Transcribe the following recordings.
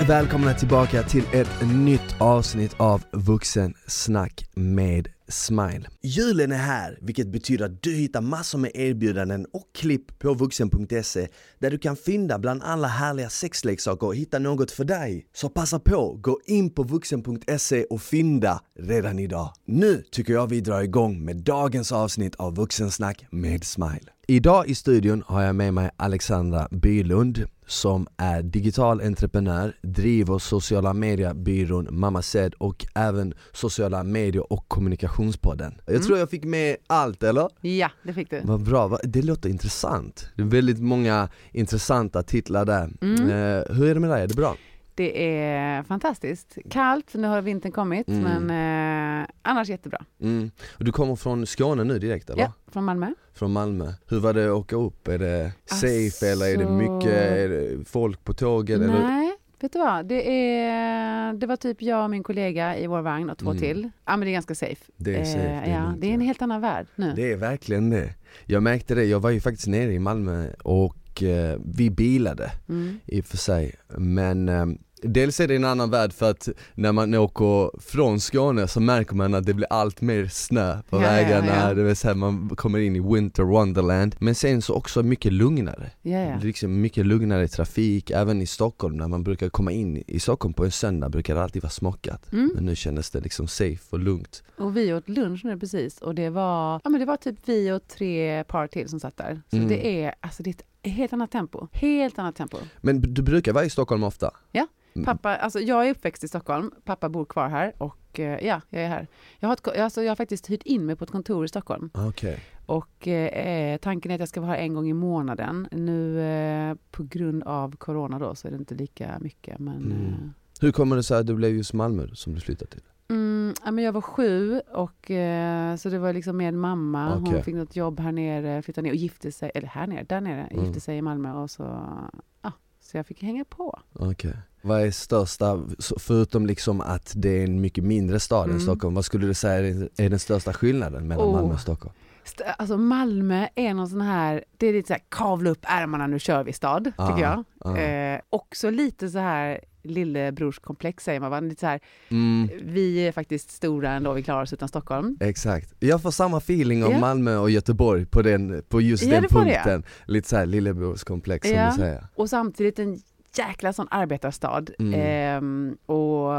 Och välkomna tillbaka till ett nytt avsnitt av Vuxensnack med Smile. Julen är här, vilket betyder att du hittar massor med erbjudanden och klipp på vuxen.se där du kan fynda bland alla härliga sexleksaker och hitta något för dig. Så passa på, gå in på vuxen.se och fynda redan idag. Nu tycker jag vi drar igång med dagens avsnitt av Vuxensnack med Smile. Idag i studion har jag med mig Alexandra Bylund som är digital entreprenör, driver sociala mediebyrån Mamma Said och även sociala medier och kommunikationspodden. Jag Mm. tror jag fick med allt eller? Ja, det fick du. Vad bra, det låter intressant. Det är väldigt många intressanta titlar där. Mm. Eh, hur är det med dig, är det bra? Det är fantastiskt. Kallt, nu har vintern kommit, Mm. men eh, annars jättebra. Mm. Och du kommer från Skåne nu direkt eller? Ja, från Malmö. Från Malmö. Hur var det att åka upp? Är det safe Alltså- eller är det mycket är det folk på tåget? Eller? Nej, vet du vad? Det, är, det var typ jag och min kollega i vår vagn och två Mm. till. Ja, men det är ganska safe. Det är safe, det är ja, det är en helt annan värld nu. Det är verkligen det. Jag märkte det, jag var ju faktiskt nere i Malmö och eh, vi bilade Mm. i och för sig. Men eh, dels är det en annan värld för att när man åker från Skåne så märker man att det blir allt mer snö på Ja, ja, vägarna, ja. det vill säga man kommer in i winter wonderland. Men sen så också mycket lugnare. Ja, ja. Det är liksom mycket lugnare trafik, även i Stockholm när man brukar komma in i Stockholm på en söndag brukar det alltid vara smockat. Mm. Men nu kändes det liksom safe och lugnt. Och vi åt lunch nu precis och det var, ja, men det var typ vi och tre par till som satt där. Så Mm. det är, alltså det är ett helt annat tempo. Helt annat tempo. Men du brukar vara i Stockholm ofta? Ja. Mm. Pappa, alltså jag är uppväxt i Stockholm, pappa bor kvar här och eh, ja, jag är här. Jag har, ett, alltså jag har faktiskt hyrt in mig på ett kontor i Stockholm Okej. och eh, tanken är att jag ska vara här en gång i månaden. Nu eh, på grund av corona då så är det inte lika mycket men Mm. eh, Hur kommer det sig att du blev just Malmö som du flyttade till? Mm, ja, men jag var sju och eh, så det var liksom med mamma. Okej. Hon fick något jobb här nere, flyttade ner och gifte sig, eller här nere, där nere, Mm. gifte sig i Malmö och så, ja, så jag fick hänga på. Okej. Vad är största, så- förutom liksom att det är en mycket mindre stad än Mm. Stockholm, vad skulle du säga är, är den största skillnaden mellan Oh. Malmö och Stockholm? St- Alltså Malmö är någon sån här, det är lite så här kavla upp ärmarna nu kör vi stad, tycker Ah, jag. ah. Eh, också lite så här lillebrorskomplex säger man va? Lite så här, Mm. vi är faktiskt stora ändå, vi klarar oss utan Stockholm. Exakt. Jag får samma feeling om Ja. Malmö och Göteborg på, den, på just Ja, den får det. punkten. Lite såhär lillebrorskomplex som Ja. du säger. Och samtidigt en jäkla sån arbetarstad. Mm. Ehm, och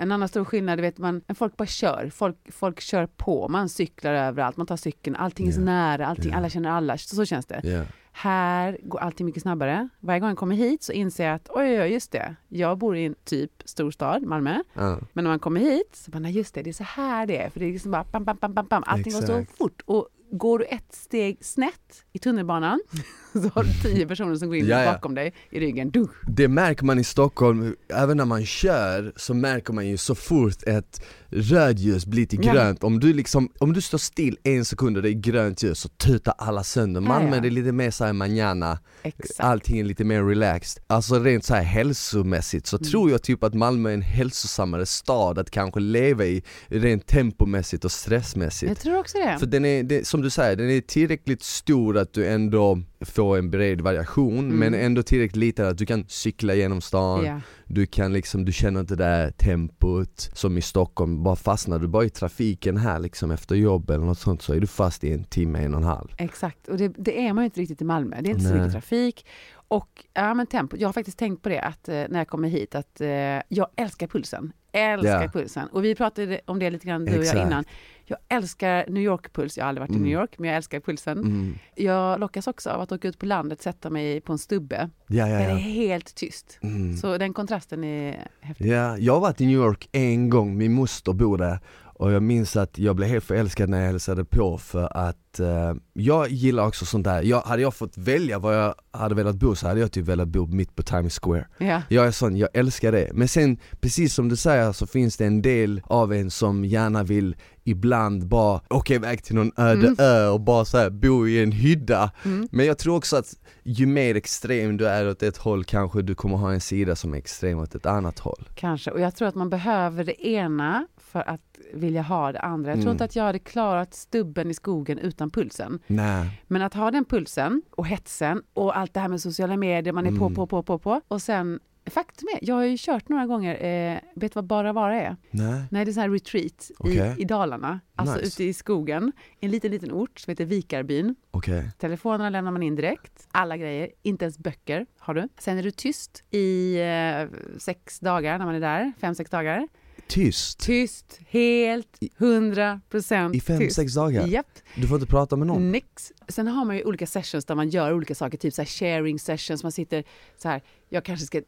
en annan stor skillnad, vet man, folk bara kör. Folk, folk kör på, man cyklar överallt, man tar cykeln, allting är så nära, allting, Ja. alla känner alla. Så, så känns det. Här går allting mycket snabbare. Varje gång jag kommer hit så inser jag att oj, oj, just det. Jag bor i en typ storstad, Malmö. Ja. Men när man kommer hit så bara, nej just det, det är så här det är. För det är liksom bara bam, bam, bam, bam, bam. Allting går så Exakt. fort. Och går du ett steg snett i tunnelbanan så har du tio personer som går in Ja, ja. bakom dig i ryggen. Du. Det märker man i Stockholm, även när man kör så märker man ju så fort ett rödljus blir till Ja. grönt, om du liksom, om du står still en sekund och det är grönt ljus så tutar alla sönder. Ja, Malmö ja. är lite mer såhär manana, Exakt. allting är lite mer relaxed. Alltså rent såhär hälsomässigt så Mm. tror jag typ att Malmö är en hälsosammare stad att kanske leva i, rent tempomässigt och stressmässigt. Jag tror också det. För den är, det, som du säger, den är tillräckligt stor att du ändå får en bred variation Mm. men ändå tillräckligt liten att du kan cykla genom stan, Ja. du kan liksom, du känner inte det där tempot som i Stockholm, bara fastnar du bara i trafiken här liksom efter jobb eller något sånt så är du fast i en timme, en och en halv. Exakt, och det, det är man ju inte riktigt i Malmö. Det är inte så Nej. mycket trafik. Och ja, men tempo. Jag har faktiskt tänkt på det att eh, när jag kommer hit att eh, jag älskar pulsen. Älskar Ja. pulsen. Och vi pratade om det lite grann du och jag innan. Jag älskar New York-puls. Jag har aldrig varit Mm. i New York, men jag älskar pulsen. Mm. Jag lockas också av att åka ut på landet, sätta mig på en stubbe. Ja, ja, Där det är ja. helt tyst. Mm. Så den kontrasten är häftig. Ja, jag har varit i New York en gång, min moster bor där och jag minns att jag blev helt förälskad när jag hälsade på för att eh, jag gillar också sånt där, jag, hade jag fått välja var jag hade velat bo så hade jag typ velat bo mitt på Times Square Ja. Jag är sån, jag älskar det. Men sen, precis som du säger så finns det en del av en som gärna vill ibland bara åka iväg till någon öde Mm. ö och bara så här, bo i en hydda. Mm. Men jag tror också att ju mer extrem du är åt ett håll kanske du kommer ha en sida som är extrem åt ett annat håll. Kanske. Och jag tror att man behöver det ena för att vilja ha det andra. Jag tror Mm. inte att jag hade klarat stubben i skogen utan pulsen. Nej. Men att ha den pulsen och hetsen och allt det här med sociala medier, man är på, Mm. på, på, på, på och sen Faktum är, jag har ju kört några gånger, eh, vet du vad Bara Vara är? Nej. Nej, det är så här retreat Okej. i, i Dalarna, alltså Nice. ute i skogen, i en liten, liten ort som heter Vikarbyn. Okej. Telefonerna lämnar man in direkt, alla grejer, inte ens böcker har du. Sen är du tyst i eh, sex dagar när man är där, fem, sex dagar. Tyst? Tyst, helt, hundra procent I fem, tyst. sex dagar? Japp, Du får inte prata med någon? nix. Sen har man ju olika sessions där man gör olika saker, typ så sharing sessions. Man sitter så här, jag kanske ska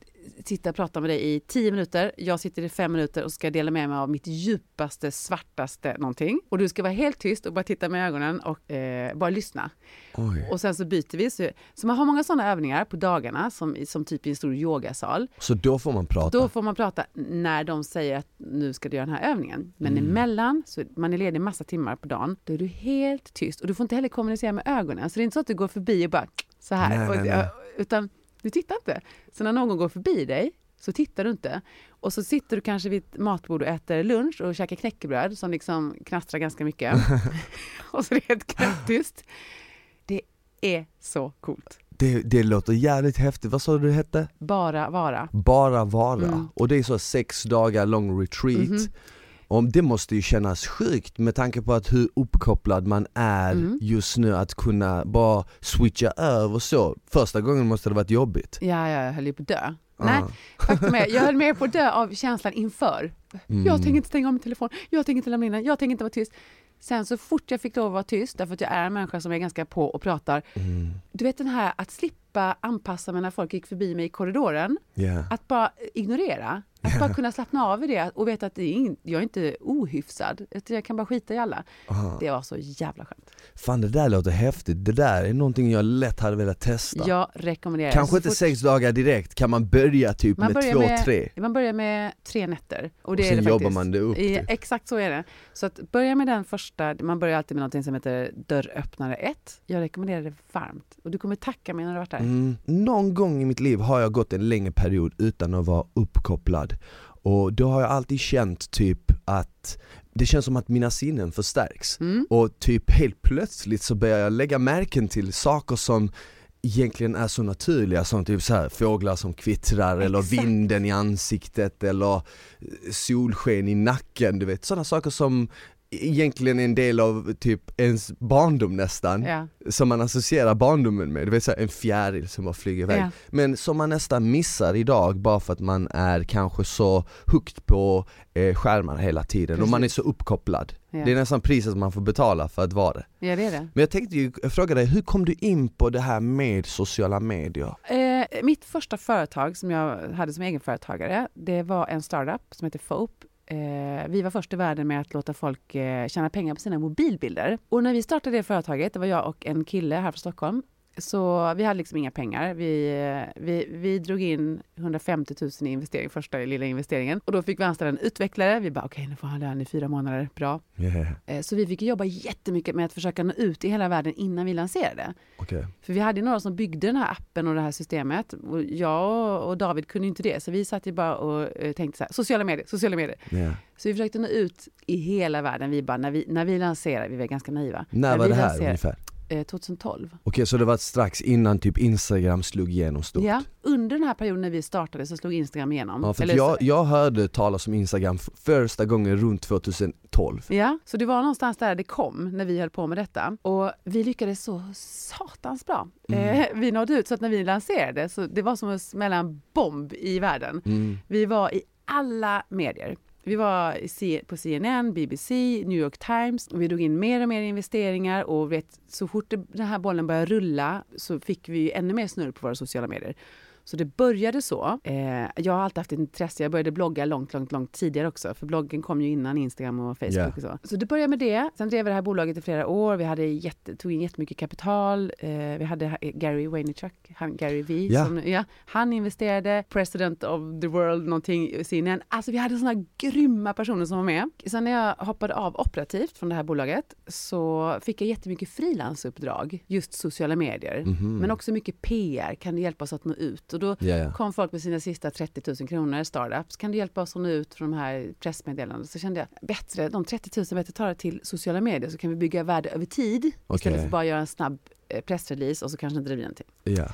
sitta och prata med dig i tio minuter, jag sitter i fem minuter och ska dela med mig av mitt djupaste, svartaste någonting. Och du ska vara helt tyst och bara titta med ögonen och eh, bara lyssna. Oj. Och sen så byter vi. Så, så man har många sådana övningar på dagarna, som, som typ i en stor yogasal. Så då får man prata? Då får man prata när de säger att nu ska du göra den här övningen. Men Mm. emellan, så man är ledig massa timmar på dagen, då är du helt tyst. Och du får inte heller kommunicera med ögonen. Så det är inte så att du går förbi och bara så här. Nej, och, nej, nej. Utan du tittar inte. Så när någon går förbi dig så tittar du inte. Och så sitter du kanske vid ett matbord och äter lunch och käkar knäckebröd som liksom knastrar ganska mycket. och så är det helt knäpptyst. Det är så coolt. Det, det låter jävligt häftigt, vad sa du det hette? Bara vara. Bara vara. Mm. Och det är så sex dagar lång retreat. Mhm. Om det måste ju kännas sjukt med tanke på att hur uppkopplad man är Mm. just nu att kunna bara switcha över så. Första gången måste det varit jobbigt. Ja, jag höll ju på att dö. Nej, Ah. faktum är, jag höll mer på att dö av känslan inför. Mm. Jag tänker inte stänga av min telefon, jag tänker inte lämna in den, jag tänker inte vara tyst. Sen så fort jag fick lov att vara tyst, därför att jag är en människa som är ganska på och pratar. Mm. Du vet den här att slippa anpassa mig när folk gick förbi mig i korridoren. Yeah. Att bara ignorera. Att bara kunna slappna av i det och veta att det är ing- jag är inte ohyfsad. Jag kan bara skita i alla. Aha. Det var så jävla skönt. Fan det där låter häftigt, det där är någonting jag lätt hade velat testa. Jag rekommenderar det. Kanske inte fort- sex dagar direkt, kan man börja typ Man med börjar två, med- tre? Man börjar med tre nätter. Och, Och det är sen det jobbar faktiskt. man det upp I, exakt så är det. Så att börja med den första, man börjar alltid med någonting som heter dörröppnare 1. Jag rekommenderar det varmt. Och du kommer tacka mig när du har varit där. Mm. Någon gång i mitt liv har jag gått en längre period utan att vara uppkopplad och då har jag alltid känt typ att det känns som att mina sinnen förstärks Mm. och typ helt plötsligt så börjar jag lägga märken till saker som egentligen är så naturliga som typ så här, fåglar som kvittrar eller Exakt. vinden i ansiktet eller solsken i nacken, du vet sådana saker som egentligen en del av typ ens barndom nästan Ja. som man associerar barndomen med, det vill säga en fjäril som bara flyger iväg. Ja. Men som man nästan missar idag bara för att man är kanske så hooked på eh, skärmar hela tiden och man är Precis. så uppkopplad. Ja. Det är nästan priset man får betala för att vara det. ja, det är det. Men jag tänkte ju fråga dig, hur kom du in på det här med sociala medier? Eh, mitt första företag som jag hade som egenföretagare, det var en startup som heter Fope. Eh, vi var först i världen med att låta folk eh, tjäna pengar på sina mobilbilder. Och när vi startade det företaget, det var jag och en kille här från Stockholm, så vi hade liksom inga pengar. Vi, eh, vi, vi drog in 150 000 i investering, första lilla investeringen. Och då fick vi anställa en utvecklare. Vi bara, okej, nu får han lön i fyra månader, bra. Yeah. Eh, så vi fick jobba jättemycket med att försöka nå ut i hela världen innan vi lanserade. Okej. För vi hade några som byggde den här appen och det här systemet. Och jag och David kunde inte det, så vi satt ju bara och eh, tänkte så här, sociala medier, sociala medier. Yeah. Så vi försökte nå ut i hela världen. Vi bara, när vi, när vi lanserade, vi var ganska naiva. När var vi det här lanserade- ungefär? Eh, 2012. Okej så det var strax innan typ Instagram slog igenom stort? Ja, under den här perioden när vi startade så slog Instagram igenom. Ja, för att Eller jag, så- jag hörde talas om Instagram f- första gången runt 2012 Ja, så det var någonstans där det kom när vi höll på med detta. Och vi lyckades så satans bra. Mm. Eh, vi nådde ut så att när vi lanserade så det var som att smälla en bomb i världen. mm. Vi var i alla medier. Vi var på CNN, BBC, New York Times. Och vi drog in mer och mer investeringar och vet, så fort den här bollen började rulla så fick vi ännu mer snurr på våra sociala medier. Så det började så. Eh, jag har alltid haft ett intresse. Jag började blogga långt, långt, långt tidigare också. För bloggen kom ju innan Instagram och Facebook Ja. och så. Så det började med det. Sen drev vi det här bolaget i flera år. Vi hade jätte, tog in jättemycket kapital. Eh, vi hade Gary Vaynerchuk, han, Gary V. Ja. Som, ja, han investerade. President of the world, någonting, CNN. Alltså vi hade sådana grymma personer som var med. Sen när jag hoppade av operativt från det här bolaget så fick jag jättemycket frilansuppdrag. Just sociala medier. Mhm. Men också mycket PR. Kan du hjälpa oss att nå ut? Och då Ja, ja. kom folk med sina sista 30 000 kronor, startups. Kan du hjälpa oss att nå ut från de här pressmeddelandena? Så kände jag, bättre, de 30 000 bättre ta det till sociala medier så kan vi bygga värde över tid. Okej. Istället för bara göra en snabb eh, pressrelease och så kanske inte det blir någonting. ja.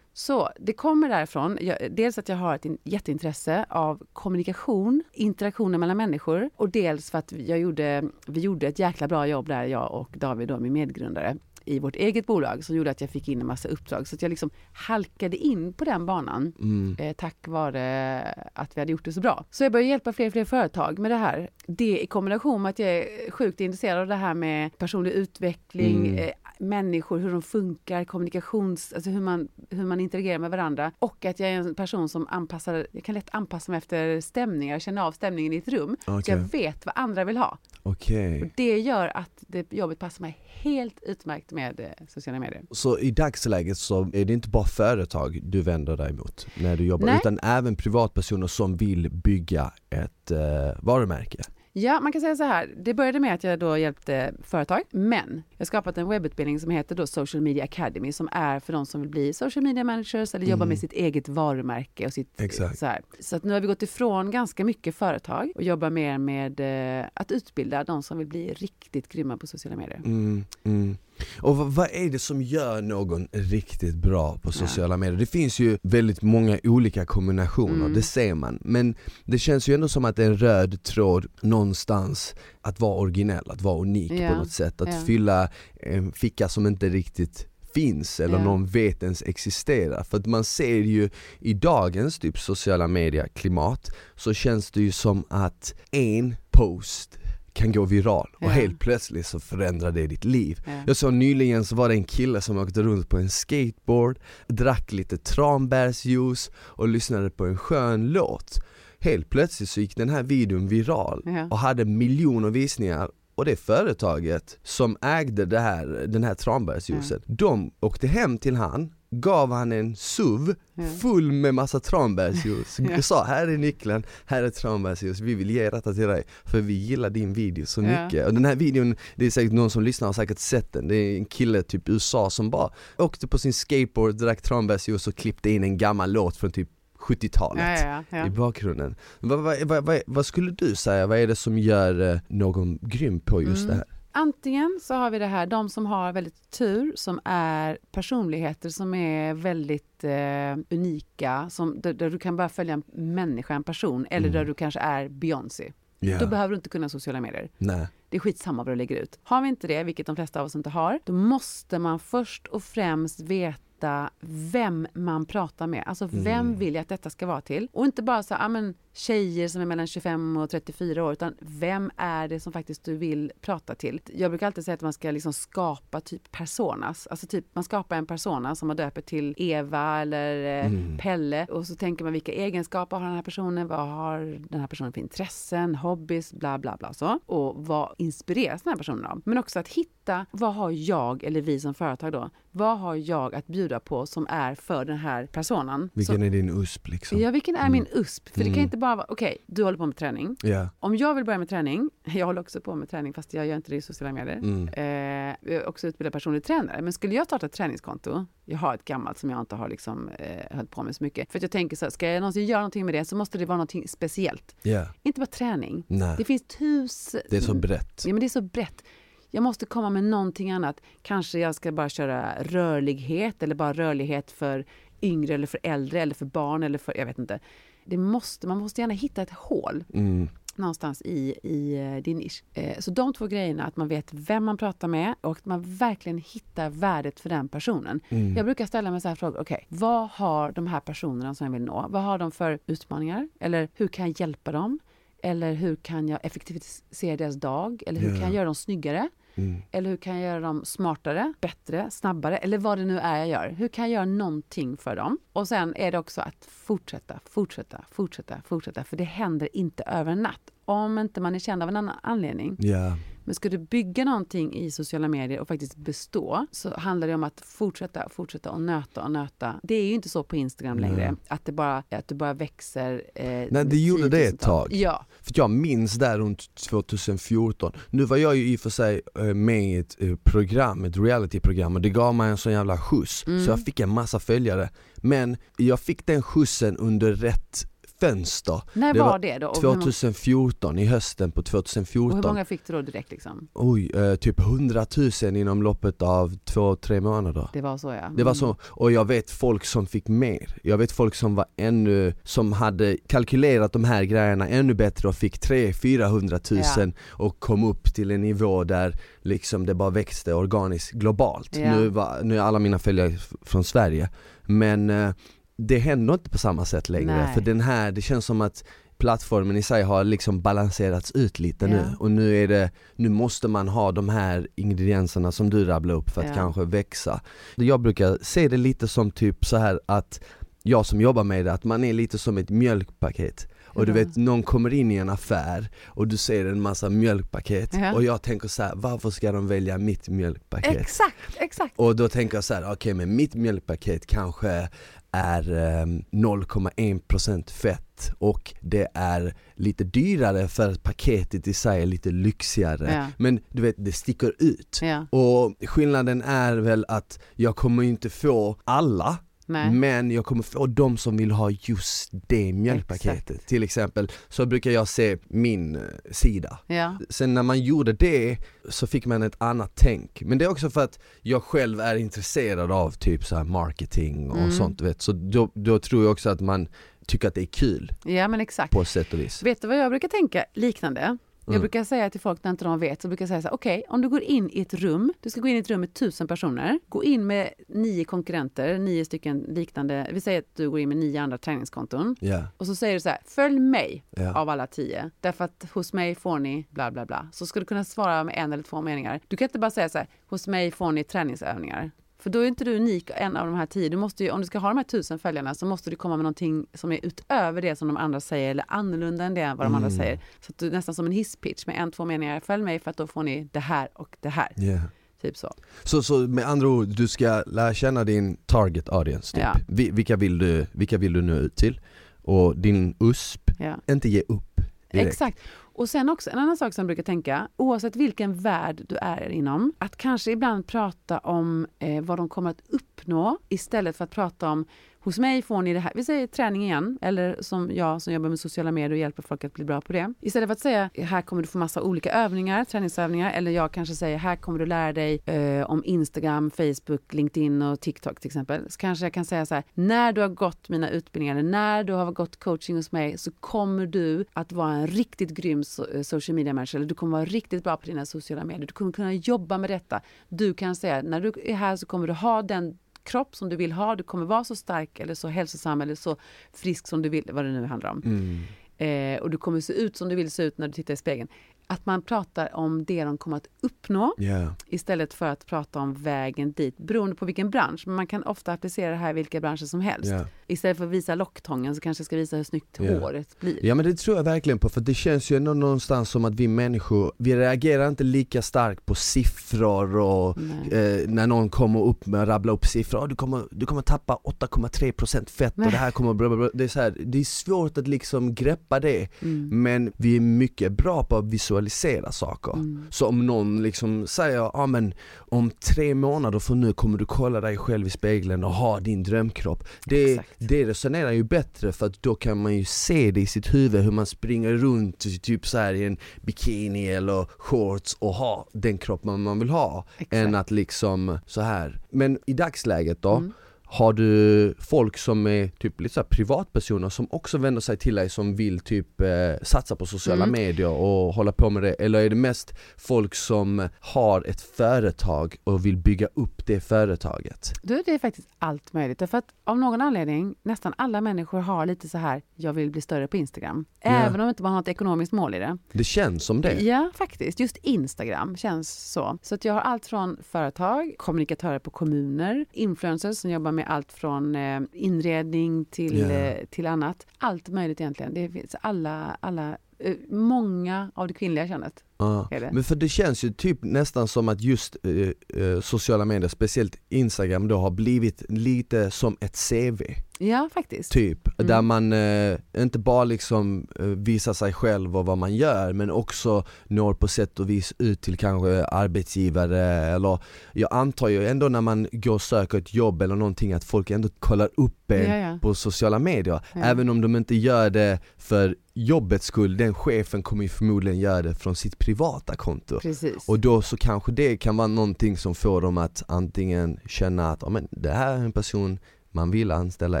Så det kommer därifrån. Jag, dels att jag har ett in, jätteintresse av kommunikation, interaktioner mellan människor och dels för att jag gjorde, vi gjorde ett jäkla bra jobb där, jag och David, då, min medgrundare i vårt eget bolag som gjorde att jag fick in en massa uppdrag. Så jag liksom halkade in på den banan Mm. eh, tack vare att vi hade gjort det så bra. Så jag började hjälpa fler och fler företag med det här. Det i kombination med att jag är sjukt intresserad av det här med personlig utveckling, Mm. eh, människor, hur de funkar, kommunikations, alltså hur man, hur man interagerar med varandra. Och att jag är en person som anpassar, jag kan lätt anpassa mig efter stämningar, känna av stämningen i ett rum. Så Okej, jag vet vad andra vill ha. Okej. Och det gör att det jobbet passar mig helt utmärkt med eh, sociala medier. Så i dagsläget så är det inte bara företag du vänder dig mot när du jobbar Nej. utan även privatpersoner som vill bygga ett eh, varumärke? Ja, man kan säga så här. Det började med att jag då hjälpte företag, men jag har skapat en webbutbildning som heter då Social Media Academy som är för de som vill bli social media managers eller jobba Mm. med sitt eget varumärke och sitt Exakt. så här. Så att nu har vi gått ifrån ganska mycket företag och jobbar mer med eh, att utbilda de som vill bli riktigt grymma på sociala medier. Mm, mm. Och vad, är det som gör någon riktigt bra på sociala medier? Det finns ju väldigt många olika kombinationer, Mm. det ser man. Men det känns ju ändå som att det är en röd tråd någonstans att vara originell, att vara unik på Ja, något sätt. Att ja. fylla en ficka som inte riktigt finns eller Ja. någon vet ens existerar. För att man ser ju i dagens typ sociala media klimat så känns det ju som att en post kan gå viral och Ja. helt plötsligt så förändrar det ditt liv. Ja. Jag såg nyligen så var det en kille som åkte runt på en skateboard, drack lite tranbärsjuice och lyssnade på en skön låt. Helt plötsligt så gick den här videon viral Ja. och hade miljoner visningar och det företaget som ägde det här, den här tranbärsjuicen, de åkte hem till han, gav han en SUV Ja. full med massa tranbärsjuice. Ja. sa här är nyckeln, här är tranbärsjuice, vi vill ge detta till dig för vi gillar din video så Ja. mycket. Och den här videon, det är säkert någon som lyssnar har säkert sett den, det är en kille typ USA som bara åkte på sin skateboard, drack tranbärsjuice och klippte in en gammal låt från typ 70-talet Ja, ja, ja. i bakgrunden. Vad, vad, vad, vad, vad skulle du säga, vad är det som gör eh, någon grym på just Mm. det här? Antingen så har vi det här, de som har väldigt tur, som är personligheter som är väldigt eh, unika, som, där, där du kan bara följa en människa, en person, eller Mm. där du kanske är Beyoncé. Ja. Då behöver du inte kunna sociala medier. Nej. Det är skitsamma vad du lägger ut. Har vi inte det, vilket de flesta av oss inte har, då måste man först och främst veta vem man pratar med. Alltså vem Mm. vill jag att detta ska vara till? Och inte bara så ja, men tjejer som är mellan 25 och 34 år, utan vem är det som faktiskt du vill prata till? Jag brukar alltid säga att man ska liksom skapa typ personas. Alltså typ man skapar en persona som man döper till Eva eller eh, Mm. Pelle och så tänker man vilka egenskaper har den här personen? Vad har den här personen för intressen, hobbys, bla bla bla så. Och vad inspireras den här personen av? Men också att hitta vad har jag eller vi som företag då? Vad har jag att bjuda på som är för den här personen? Vilken så, är din USP liksom? Ja, vilken är Mm. min USP? För det Mm. kan inte bara vara, okej, du håller på med träning. Ja. Om jag vill börja med träning, jag håller också på med träning fast jag gör inte det i sociala medier. Mm. Eh, jag är också utbildad personlig tränare. Men skulle jag starta ett träningskonto, jag har ett gammalt som jag inte har liksom, eh, hållit på med så mycket. För att jag tänker så här, ska jag någonsin göra någonting med det så måste det vara någonting speciellt. Ja. Inte bara träning. Nej. Det finns tusen... Det är så brett. Ja men det är så brett. Jag måste komma med någonting annat. Kanske jag ska bara köra rörlighet eller bara rörlighet för yngre eller för äldre eller för barn eller för, jag vet inte. Det måste, man måste gärna hitta ett hål Mm. någonstans i, i eh, din nisch. Eh, Så de två grejerna, att man vet vem man pratar med och att man verkligen hittar värdet för den personen. Mm. Jag brukar ställa mig så här frågor, okej, vad har de här personerna som jag vill nå? Vad har de för utmaningar? Eller hur kan jag hjälpa dem? Eller hur kan jag effektivisera deras dag? Eller hur Ja. kan jag göra dem snyggare? Mm. Eller hur kan jag göra dem smartare, bättre, snabbare? Eller vad det nu är jag gör. Hur kan jag göra någonting för dem? Och sen är det också att fortsätta, fortsätta, fortsätta, fortsätta. För det händer inte över en natt. Om inte man är känd av en annan anledning. Ja. Men ska du bygga någonting i sociala medier och faktiskt bestå så handlar det om att fortsätta, fortsätta och nöta och nöta. Det är ju inte så på Instagram längre Nej. att det bara, att det bara växer. Eh, Nej, det gjorde det ett tag. Ja, För jag minns där runt 2014, nu var jag ju i och för sig eh, med i ett eh, program, ett realityprogram och det gav mig en sån jävla skjuts Mm. så jag fick en massa följare Men jag fick den skjutsen under rätt fönster. När Det var, var det då? Och hur, många, 2014, i hösten på och hur 2014. många fick du då direkt liksom? Oj, eh, typ 100 000 inom loppet av två, tre månader. Det var så ja. Det var Mm. så, och jag vet folk som fick mer. Jag vet folk som var ännu, som hade kalkylerat de här grejerna ännu bättre och fick 300 000 och kom upp till en nivå där liksom det bara växte organiskt globalt. Ja. Nu, var, nu är alla mina följare från Sverige, men eh, det händer inte på samma sätt längre. Nej. För den här, det känns som att plattformen i sig har liksom balanserats ut lite nu Ja. och nu är det, nu måste man ha de här ingredienserna som du rabblar upp för att Ja. kanske växa. Jag brukar se det lite som typ så här att jag som jobbar med det, att man är lite som ett mjölkpaket. Och du vet, någon kommer in i en affär och du ser en massa mjölkpaket Ja. och jag tänker så här: varför ska de välja mitt mjölkpaket? Exakt, exakt. Och då tänker jag så här: okej men mitt mjölkpaket kanske är eh, 0,1% fett och det är lite dyrare för att paketet i sig är lite lyxigare. Ja. Men du vet, det sticker ut. Ja, Och skillnaden är väl att jag kommer inte få alla nej. men jag kommer få de som vill ha just det mjölkpaketet. Exakt. Till exempel så brukar jag se min eh, sida. Ja, Sen när man gjorde det så fick man ett annat tänk. Men det är också för att jag själv är intresserad av typ så marketing och Mm. sånt vet. Så då, då tror jag också att man tycker att det är kul ja men exakt. på sätt och vis. Vet du vad jag brukar tänka liknande? Jag Mm. brukar säga till folk när inte de vet, så brukar jag säga så här, okej, om du går in i ett rum, du ska gå in i ett rum med tusen personer, gå in med nio konkurrenter, nio stycken liknande, vi säger att du går in med nio andra träningskonton, Ja, och så säger du så här, följ mig ja. av alla tio, därför att hos mig får ni bla bla bla. Så ska du kunna svara med en eller två meningar. Du kan inte bara säga så här, hos mig får ni träningsövningar. För då är inte du unik en av de här tio. Du måste ju, om du ska ha de här tusen följarna så måste du komma med någonting som är utöver det som de andra säger eller annorlunda än det vad de andra Mm. säger. Så att du nästan som en hisspitch med en, två meningar. Följ mig för att då får ni det här och det här. Ja. Typ så. Så, så med andra ord, du ska lära känna din target audience typ. Ja. Vi- Vilka, vill du, vilka vill du nå ut till? Och din USP, Ja. inte ge upp direkt. Exakt. Och sen också en annan sak som jag brukar tänka, oavsett vilken värld du är inom, att kanske ibland prata om eh, vad de kommer att uppnå istället för att prata om hos mig får ni det här, vi säger träning igen, eller som jag som jobbar med sociala medier och hjälper folk att bli bra på det. Istället för att säga här kommer du få massa olika övningar, träningsövningar, eller jag kanske säger här kommer du lära dig eh, om Instagram, Facebook, LinkedIn och TikTok till exempel. Så kanske jag kan säga så här, när du har gått mina utbildningar, eller när du har gått coaching hos mig så kommer du att vara en riktigt grym eh, social media manager, eller du kommer vara riktigt bra på dina sociala medier. Du kommer kunna jobba med detta. Du kan säga, när du är här så kommer du ha den kropp som du vill ha, du kommer vara så stark eller så hälsosam eller så frisk som du vill, vad det nu handlar om. Mm. Eh, och du kommer se ut som du vill se ut när du tittar i spegeln. Att man pratar om det de kommer att uppnå Ja. istället för att prata om vägen dit, beroende på vilken bransch. Men man kan ofta applicera det här i vilka branscher som helst. Ja. Istället för att visa locktången så kanske jag ska visa hur snyggt Ja. håret blir. ja men det tror jag verkligen på för det känns ju ändå någonstans som att vi människor, vi reagerar inte lika starkt på siffror och eh, när någon kommer upp med att rabbla upp siffror, "Ah, du, kommer, du kommer tappa 8,3% fett och Nej. det här kommer bla bla bla. Det är, så här, det är svårt att liksom greppa det Mm. men vi är mycket bra på att visualisera saker. Mm. Så om någon liksom säger, ja ah, men om tre månader från nu kommer du kolla dig själv i spegeln och ha din drömkropp. Det, Exakt. Det resonerar ju bättre för att då kan man ju se det i sitt huvud hur man springer runt typ så här i en bikini eller shorts och ha den kropp man, man vill ha. Exakt. Än att liksom så här. Men i dagsläget då, Mm. Har du folk som är typ lite så privatpersoner som också vänder sig till dig som vill typ eh, satsa på sociala Mm. medier och hålla på med det? Eller är det mest folk som har ett företag och vill bygga upp det företaget? Du, det är faktiskt allt möjligt. Därför att av någon anledning, nästan alla människor har lite så här, jag vill bli större på Instagram. Ja. Även om inte man har ett ekonomiskt mål i det. Det känns som det. Ja, faktiskt. Just Instagram känns så. Så att jag har allt från företag, kommunikatörer på kommuner, influencers som jobbar med allt från eh, inredning till, eh, till annat. Allt möjligt egentligen. Det finns alla, alla eh, många av det kvinnliga könet. Det? Men för det känns ju typ nästan som att just eh, eh, sociala medier, speciellt Instagram då har blivit lite som ett CV. Ja, faktiskt. Typ, Mm. där man eh, inte bara liksom eh, visar sig själv och vad man gör men också når på sätt och vis ut till kanske arbetsgivare eller Jag antar ju ändå när man går och söker ett jobb eller någonting att folk ändå kollar upp en Ja, ja. på sociala medier Ja. Även om de inte gör det för jobbets skull, den chefen kommer ju förmodligen göra det från sitt privata konto Precis. och då så kanske det kan vara någonting som får dem att antingen känna att ja, men det här är en person man vill anställa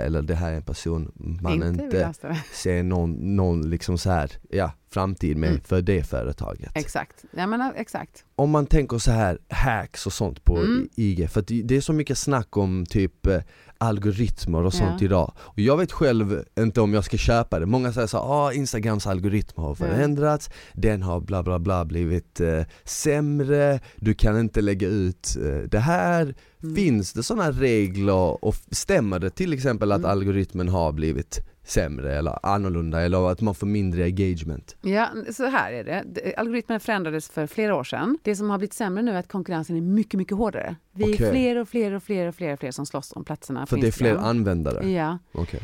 eller det här är en person man inte inte, ser någon, någon liksom så här, ja, framtid med Mm. för det företaget. Exakt. Ja, men, exakt. Om man tänker så här hacks och sånt på Mm. IG, för det är så mycket snack om typ eh, algoritmer och sånt Ja. idag. Och jag vet själv inte om jag ska köpa det. Många säger så här, ah, Instagrams algoritm har förändrats, den har bla bla bla blivit eh, sämre, du kan inte lägga ut eh, det här. Mm. Finns det sådana regler och stämmer det till exempel att Mm. algoritmen har blivit sämre eller annorlunda eller att man får mindre engagement? Ja, så här är det. Algoritmen förändrades för flera år sedan. Det som har blivit sämre nu är att konkurrensen är mycket, mycket hårdare. Vi Okej. är fler och fler och fler och fler och fler som slåss om platserna För det är fler användare? Ja, Okej.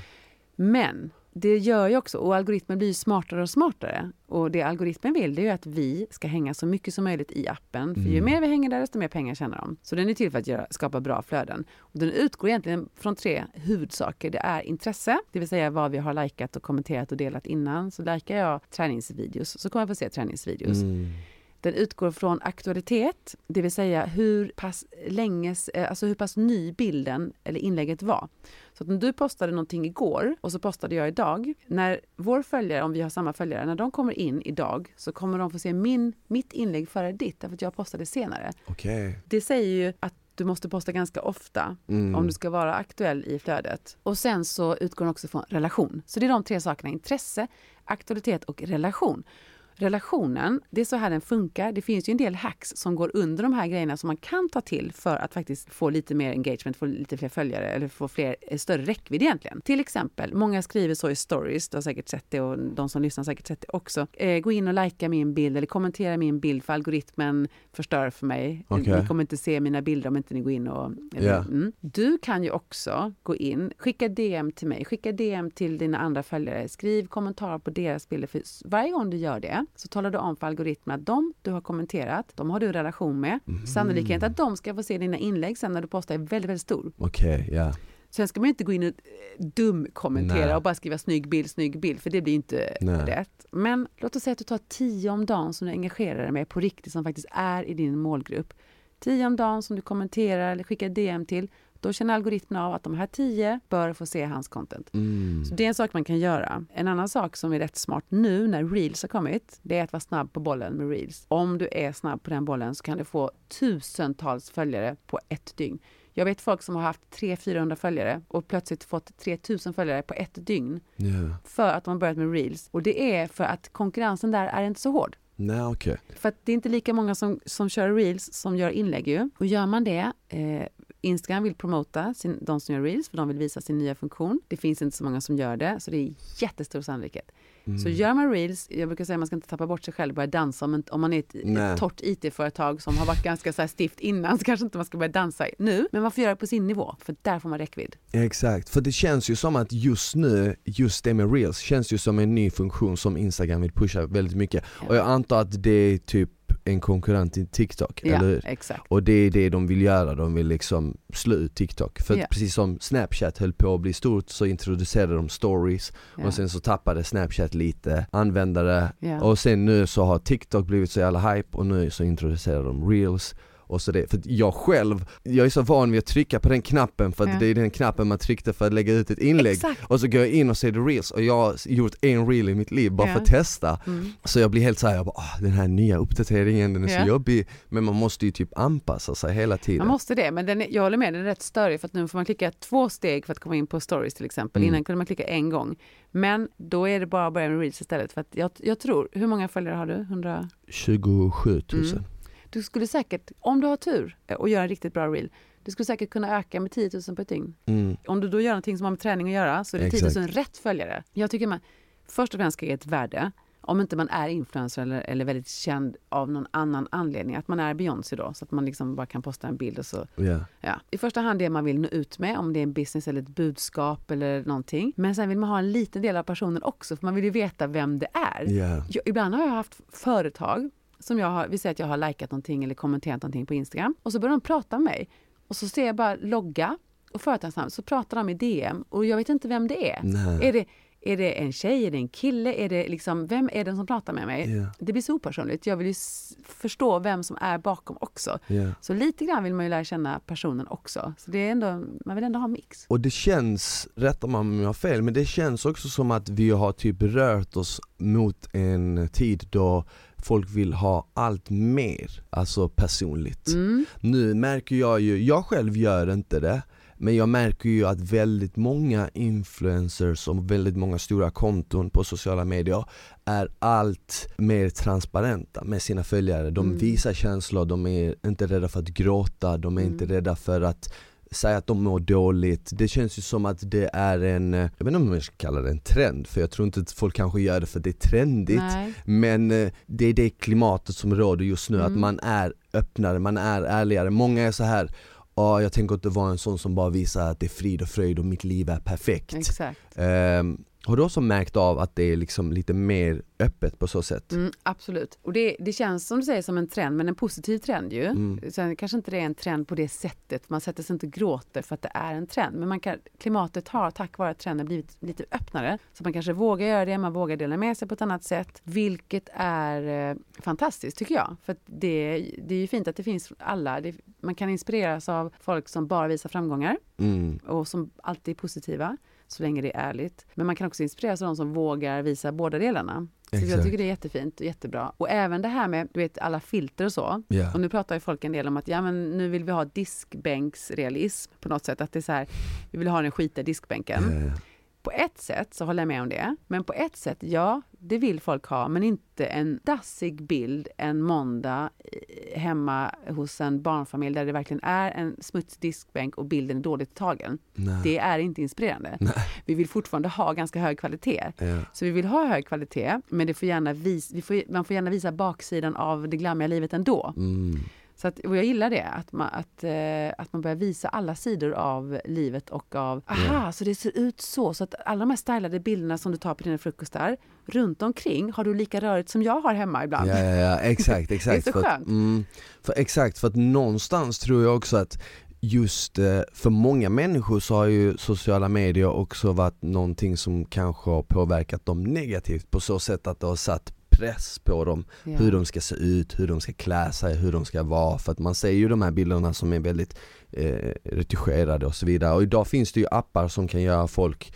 men det gör ju också, och algoritmen blir ju smartare och smartare. Och det algoritmen vill det är ju att vi ska hänga så mycket som möjligt i appen. För ju Mm. mer vi hänger där, desto mer pengar tjänar de. Så den är till för att göra, skapa bra flöden. Och den utgår egentligen från tre huvudsaker. Det är intresse, det vill säga vad vi har likat och kommenterat och delat innan. Så likar jag träningsvideos så kommer jag få se träningsvideos. Mm. Den utgår från aktualitet, det vill säga hur pass länge, eh, alltså hur pass ny bilden eller inlägget var. Så att om du postade någonting igår och så postade jag idag, när vår följare, om vi har samma följare, när de kommer in idag så kommer de få se min, mitt inlägg före ditt, därför att jag postade senare. Okej. Det säger ju att du måste posta ganska ofta Mm. om du ska vara aktuell i flödet. Och sen så utgår den också från relation. Så det är de tre sakerna, intresse, aktualitet och relation. Relationen, det är så här den funkar. Det finns ju en del hacks som går under de här grejerna som man kan ta till för att faktiskt få lite mer engagement, få lite fler följare eller få fler, eh, större räckvidd egentligen. Till exempel, många skriver så i stories, du har säkert sett det och de som lyssnar har säkert sett det också. Eh, gå in och likea min bild eller kommentera min bild för algoritmen förstör för mig. Okej. Ni kommer inte se mina bilder om inte ni går in och... Eller, Ja. mm. Du kan ju också gå in, skicka DM till mig, skicka DM till dina andra följare, skriv kommentarer på deras bilder. För varje gång du gör det så talar du om för algoritmen att de du har kommenterat, de har du en relation med. Mm. Sannolikheten att de ska få se dina inlägg sen när du postar är väldigt, väldigt stor. Okej, ja. Sen ska man inte gå in och eh, dum-kommentera Nej. och bara skriva snygg bild, snygg bild, för det blir inte Nej. rätt. Men låt oss säga att du tar tio om dagen som du engagerar dig med på riktigt, som faktiskt är i din målgrupp. Tio om dagen som du kommenterar eller skickar DM till. Då känner algoritmen av att de här tio bör få se hans content. Mm. Så det är en sak man kan göra. En annan sak som är rätt smart nu när reels har kommit, det är att vara snabb på bollen med reels. Om du är snabb på den bollen så kan du få tusentals följare på ett dygn. Jag vet folk som har haft 300-400 följare och plötsligt fått 3000 följare på ett dygn Ja. för att de har börjat med reels. Och det är för att konkurrensen där är inte så hård. Nej okej. För att det är inte lika många som, som kör reels som gör inlägg ju. Och gör man det, eh, Instagram vill promota sin, de som gör reels för de vill visa sin nya funktion. Det finns inte så många som gör det, så det är jättestor sannolikhet. Mm. Så gör man reels, jag brukar säga att man ska inte tappa bort sig själv och börja dansa om, om man är ett, ett torrt IT-företag som har varit ganska så stift innan så kanske inte man ska börja dansa nu. Men man får göra det på sin nivå, för där får man räckvidd. Exakt, för det känns ju som att just nu, just det med reels känns ju som en ny funktion som Instagram vill pusha väldigt mycket Och jag antar att det är typ en konkurrent till TikTok, Ja, eller hur? exakt. Och det är det de vill göra, de vill liksom slå ut TikTok. För Ja. precis som Snapchat höll på att bli stort så introducerade de stories Ja. och sen så tappade Snapchat lite användare och sen nu så har TikTok blivit så jävla hype och nu så introducerar de reels och så det, för jag själv, jag är så van vid att trycka på den knappen för att Ja. det är den knappen man tryckte för att lägga ut ett inlägg Exakt. och så går jag in och ser the reels och jag har gjort en reel i mitt liv bara Ja. för att testa Mm. Så jag blir helt såhär, jag bara, "Åh, den här nya uppdateringen den är Ja. så jobbig Men man måste ju typ anpassa sig hela tiden Man måste det, men den är, jag håller med, den är rätt störig för att nu får man klicka två steg för att komma in på stories till exempel. Mm. Innan kunde man klicka en gång. Men då är det bara att börja med reels istället. För att jag, jag tror, hur många följare har du? 100? 27 000 Mm. Du skulle säkert, om du har tur och gör en riktigt bra reel, du skulle säkert kunna öka med 10 000 på ett dygn. Mm. Om du då gör någonting som har med träning att göra så är det 10 Exakt. 000 rätt följare. Jag tycker man först och främst ska ge ett värde Om inte man är influencer eller, eller väldigt känd av någon annan anledning, att man är Beyoncé då, så att man liksom bara kan posta en bild och så. Ja. Ja. I första hand det man vill nå ut med, om det är en business eller ett budskap eller någonting. Men sen vill man ha en liten del av personen också, för man vill ju veta vem det är. Ja. Jag, ibland har jag haft företag som jag har, vi säger att jag har likat någonting eller kommenterat någonting på Instagram och så börjar de prata med mig och så ser jag bara logga och företagsnamn så pratar de i DM och jag vet inte vem det är. Nej. Är det, är det en tjej, är det en kille, är det liksom, vem är det som pratar med mig? Ja. Det blir så opersonligt. Jag vill ju förstå vem som är bakom också. Ja. Så lite grann vill man ju lära känna personen också. Så det är ändå, man vill ändå ha mix. Och det känns, rätta mig om jag har fel, men det känns också som att vi har typ rört oss mot en tid då folk vill ha allt mer, alltså personligt. Mm. Nu märker jag ju, jag själv gör inte det, men jag märker ju att väldigt många influencers och väldigt många stora konton på sociala medier är allt mer transparenta med sina följare. De Mm. visar känslor, de är inte rädda för att gråta, de är inte Mm. rädda för att säga att de mår dåligt. Det känns ju som att det är en, jag vet inte om jag ska kalla det en trend, för jag tror inte att folk kanske gör det för att det är trendigt. Nej. Men eh, det är det klimatet som råder just nu, att Mm. man är öppnare, man är ärligare. Många är så här Ja, jag tänker inte vara en sån som bara visar att det är frid och fröjd och mitt liv är perfekt. Exakt. Ehm, har du också märkt av att det är liksom lite mer öppet på så sätt? Mm, absolut. Och det, det känns som du säger som en trend, men en positiv trend ju. Mm. Sen kanske inte det är en trend på det sättet. Man sätter sig inte och gråter för att det är en trend. Men man kan, klimatet har tack vare trenden blivit lite öppnare. Så man kanske vågar göra det, man vågar dela med sig på ett annat sätt. Vilket är eh, fantastiskt tycker jag. För det, det är ju fint att det finns alla. Det, man kan inspireras av folk som bara visar framgångar Mm. och som alltid är positiva. Så länge det är ärligt. Men man kan också inspireras av de som vågar visa båda delarna. Så jag tycker det är jättefint och jättebra. Och även det här med du vet, alla filter och så. Ja. Och nu pratar ju folk en del om att ja, men nu vill vi ha diskbänksrealism på något sätt. Att det är så här, vi vill ha den skitiga diskbänken. Ja. På ett sätt så håller jag med om det. Men på ett sätt, ja, det vill folk ha. Men inte en dassig bild en måndag eh, hemma hos en barnfamilj där det verkligen är en smutsig diskbänk och bilden är dåligt tagen. Nej. Det är inte inspirerande. Nej. Vi vill fortfarande ha ganska hög kvalitet. Ja. Så vi vill ha hög kvalitet, men det får gärna vis, vi får, man får gärna visa baksidan av det glammiga livet ändå. Mm. Så att, och jag gillar det, att man, att, eh, att man börjar visa alla sidor av livet och av, aha, så det ser ut så, så att alla de här stylade bilderna som du tar på dina frukostar, runt omkring har du lika rörigt som jag har hemma ibland. Ja, ja, ja, exakt, exakt. så för att, skönt. mm, för, exakt, för att någonstans tror jag också att just eh, för många människor så har ju sociala medier också varit någonting som kanske har påverkat dem negativt på så sätt att det har satt press på dem Ja. hur de ska se ut, hur de ska klä sig, hur de ska vara för att man ser ju de här bilderna som är väldigt eh, retuscherade och så vidare och idag finns det ju appar som kan göra folk,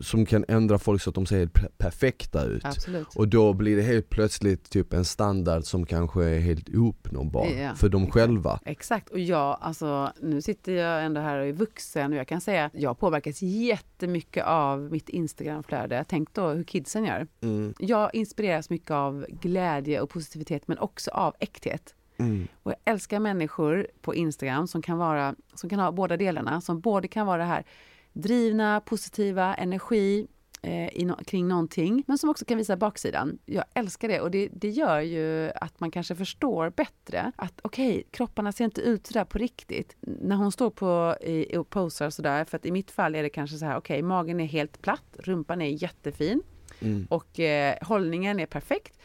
som kan ändra folk så att de ser helt per- perfekta ut Absolut. och då blir det helt plötsligt typ en standard som kanske är helt ouppnåbar Ja, för dem exakt. själva. Exakt, och jag, alltså nu sitter jag ändå här och är vuxen och jag kan säga att jag påverkas jättemycket av mitt Instagramflöde. Tänk då hur kidsen gör. Mm, Jag inspireras mycket av glädje och positivitet men också av äkthet. Mm, Och jag älskar människor på Instagram som kan, vara, som kan ha båda delarna. Som både kan vara det här drivna, positiva, energi eh, no kring någonting. Men som också kan visa baksidan. Jag älskar det och det, det gör ju att man kanske förstår bättre att okej, kropparna ser inte ut sådär på riktigt. När hon står på i, och posar sådär, för att i mitt fall är det kanske så här, okej, magen är helt platt, rumpan är jättefin mm. och eh, hållningen är perfekt.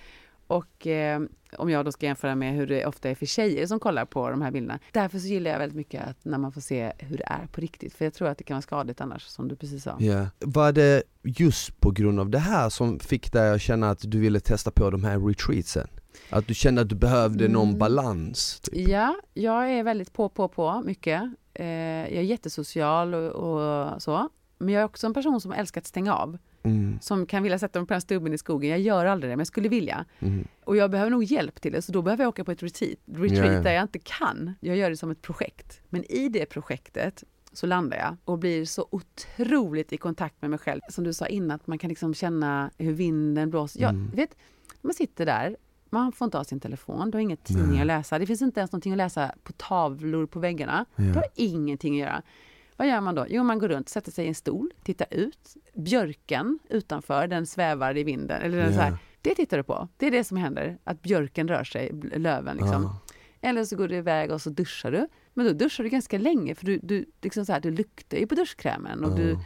Och eh, om jag då ska jämföra med hur det ofta är för tjejer som kollar på de här bilderna. Därför så gillar jag väldigt mycket att när man får se hur det är på riktigt. För jag tror att det kan vara skadligt annars, som du precis sa. Ja. Var det just på grund av det här som fick dig att känna att du ville testa på de här retreatsen? Att du kände att du behövde någon Mm. balans? Typ. Ja, jag är väldigt på, på, på mycket. Eh, jag är jättesocial och, och så. Men jag är också en person som älskar att stänga av. Mm, Som kan vilja sätta mig på den stubben i skogen. Jag gör aldrig det, men jag skulle vilja. mm, Och jag behöver nog hjälp till det, så då behöver jag åka på ett retreat, retreat ja. där jag inte kan. Jag gör det som ett projekt. Men i det projektet så landar jag och blir så otroligt i kontakt med mig själv. Som du sa innan, att man kan liksom känna hur vinden blåser. Jag Mm. vet, man sitter där, man får inte ha sin telefon, du har inga tidningar Nej. att läsa. Det finns inte ens någonting att läsa på tavlor på väggarna. Du ja. har ingenting att göra. Vad gör man då? Jo, man går runt, sätter sig i en stol, tittar ut. Björken utanför, den svävar i vinden. Eller den så här. Det tittar du på. Det är det som händer, att björken rör sig, löven liksom. Ja. Eller så går du iväg och så duschar du. Men då duschar du ganska länge för du, du, liksom så här, du luktar ju på duschkrämen och du,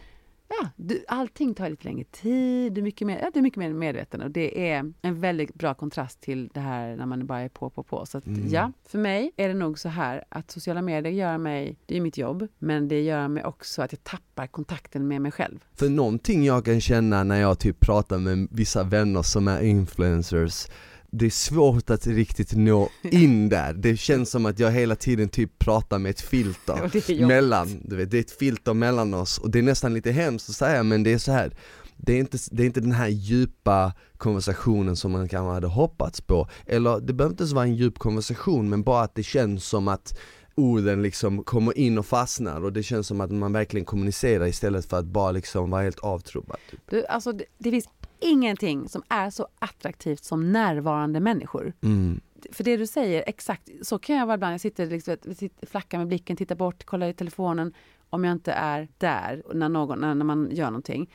Ja. du, allting tar lite längre tid, du är, mycket mer, ja, du är mycket mer medveten och det är en väldigt bra kontrast till det här när man bara är på, på, på. Så att, Mm. ja, för mig är det nog så här att sociala medier gör mig, det är mitt jobb, men det gör mig också att jag tappar kontakten med mig själv. För någonting jag kan känna när jag typ pratar med vissa vänner som är influencers det är svårt att riktigt nå in där, det känns som att jag hela tiden typ pratar med ett filter mellan, du vet, det är ett filter mellan oss och det är nästan lite hemskt att säga men det är så här. Det är, inte, det är inte den här djupa konversationen som man kanske hade hoppats på, eller det behöver inte ens vara en djup konversation men bara att det känns som att orden liksom kommer in och fastnar och det känns som att man verkligen kommunicerar istället för att bara liksom vara helt avtrubbad. Typ. Du, alltså, det, det finns ingenting som är så attraktivt som närvarande människor. Mm. För det du säger, exakt, så kan jag vara ibland. Jag sitter, liksom, flackar med blicken, tittar bort, kollar i telefonen om jag inte är där när, någon, när, man gör någonting.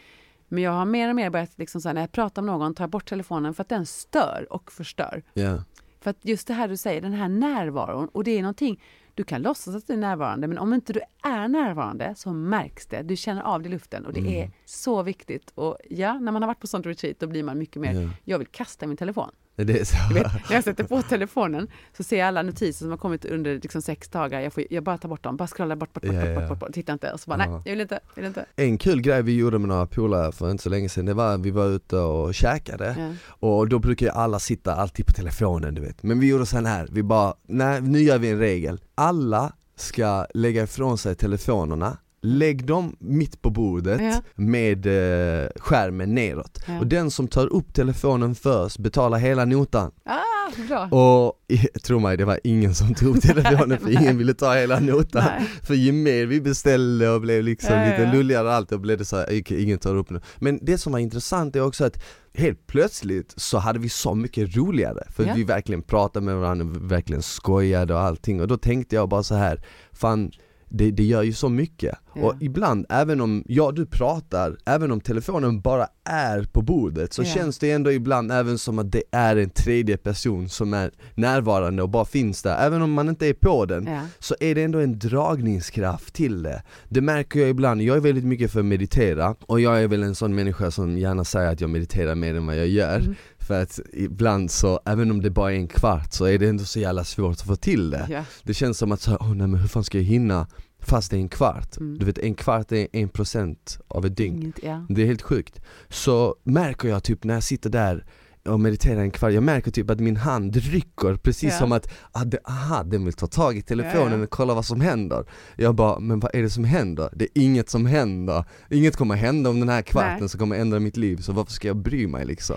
Men jag har mer och mer börjat, liksom så här, när jag pratar med någon, tar jag bort telefonen för att den stör och förstör. Ja. För att just det här du säger, den här närvaron, och det är någonting, du kan låtsas att du är närvarande, men om inte du är närvarande så märks det. Du känner av det i luften och det Mm. är så viktigt. Och ja, när man har varit på sånt retreat då blir man mycket mer, Ja. jag vill kasta min telefon. Det är så. Du vet, när jag sätter på telefonen så ser jag alla notiser som har kommit under liksom sex dagar. Jag, får, jag bara tar bort dem, bara scrollar bort, bort, bort, Ja, bort, bort, bort, bort, tittar inte. Och så bara, nej, jag vill inte, jag vill inte. En kul grej vi gjorde med några polare för inte så länge sedan, det var att vi var ute och käkade Ja. och då brukar ju alla sitta alltid på telefonen du vet. Men vi gjorde så här, vi bara, nej nu gör vi en regel. Alla ska lägga ifrån sig telefonerna, lägg dem mitt på bordet Ja. med eh, skärmen neråt. Ja. Och den som tar upp telefonen först betalar hela notan. Ah, bra. Och tro mig, det var ingen som tog upp telefonen för ingen ville ta hela notan. Nej. För ju mer vi beställde och blev liksom Ja, lite lulligare och allt, då blev det så här, okej, ingen tar upp det. Men det som var intressant är också att helt plötsligt så hade vi så mycket roligare. För vi verkligen pratade med varandra, verkligen skojade och allting. Och då tänkte jag bara så här, fan det, det gör ju så mycket. Ja. Och ibland, även om, ja du pratar, även om telefonen bara är på bordet så Ja. känns det ändå ibland även som att det är en tredje person som är närvarande och bara finns där. Även om man inte är på den Ja. så är det ändå en dragningskraft till det. Det märker jag ibland, jag är väldigt mycket för att meditera och jag är väl en sån människa som gärna säger att jag mediterar mer än vad jag gör. Mm. För att ibland så, även om det bara är en kvart så är det ändå så jävla svårt att få till det. Det känns som att så, åh nej men hur fan ska jag hinna fast det är en kvart? Mm. Du vet en kvart är en procent av ett dygn. Ja. Det är helt sjukt. Så märker jag typ när jag sitter där och mediterar en kvart, jag märker typ att min hand rycker precis Ja. som att, ah, det, aha den vill ta tag i telefonen Ja, ja. och kolla vad som händer. Jag bara, men vad är det som händer? Det är inget som händer. Inget kommer hända om den här kvarten Nej. som kommer ändra mitt liv, så varför ska jag bry mig liksom?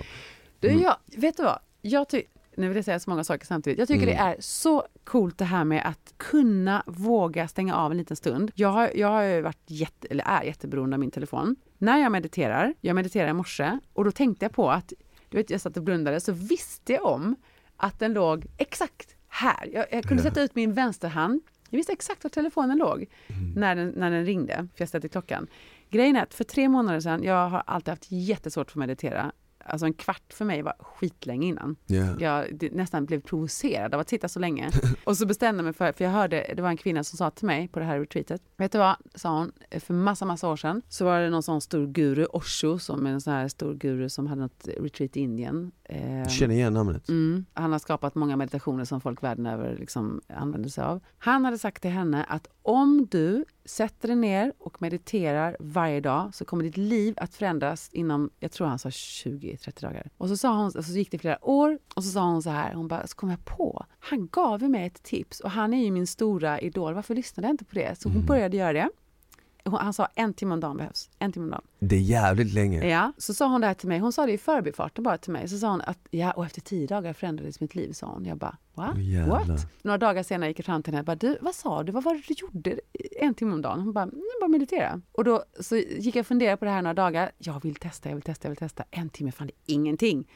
Du, Mm. jag, vet du vad? Jag ty- nu vill jag säga så många saker samtidigt. Jag tycker Mm. det är så coolt det här med att kunna våga stänga av en liten stund. Jag har, jag har varit jätte, eller är jätteberoende av min telefon. När jag mediterar, jag mediterade i morse och då tänkte jag på att, du vet jag satt och blundade, så visste jag om att den låg exakt här. Jag, jag kunde sätta ut min vänsterhand. Jag visste exakt var telefonen låg Mm. när, den, när den ringde, för jag ställde klockan. Grejen är att för tre månader sedan, jag har alltid haft jättesvårt för att meditera. Alltså en kvart för mig var skitlänge innan. Ja. Jag nästan blev provocerad av att sitta så länge. Och så bestämde jag mig för, för jag hörde, det var en kvinna som sa till mig på det här retreatet. Vet du vad, sa hon, för massa, massa år sedan så var det någon sån stor guru, Osho, som är en sån här stor guru som hade något retreat i Indien. Eh, Jag känner igen namnet. Mm. Han har skapat många meditationer som folk världen över liksom använder sig av. Han hade sagt till henne att om du sätter dig ner och mediterar varje dag så kommer ditt liv att förändras inom, jag tror han sa 20-30 dagar. Och så, sa hon, och så gick det flera år och så sa hon så här, hon bara, så kom jag på, han gav ju mig ett tips och han är ju min stora idol, varför lyssnade jag inte på det? Så hon Mm. började göra det. Han sa en timme om dagen behövs, en timme om dagen. Det är jävligt länge. Ja, så sa hon det här till mig. Hon sa det i förbifarten bara till mig. Så sa hon att ja, och efter tio dagar förändrades mitt liv, sa hon. Jag bara, va? What? Några dagar senare gick jag fram till henne och bara, du, vad sa du? Vad var det du gjorde en timme om dagen? Hon bara, bara meditera. Och då så gick jag och funderade på det här några dagar. Jag vill testa, jag vill testa, jag vill testa. En timme, fan det är ingenting.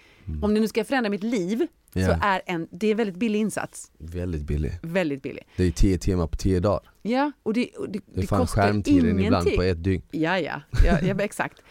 Om det nu ska förändra mitt liv Ja. så är en, det är en väldigt billig insats. Väldigt billig. Väldigt billig. Det är 10 timmar på 10 dagar. Ja, och det, och det, Det det kostar skärmtiden ingenting. ibland på ett dygn. Ja, ja, ja, ja exakt.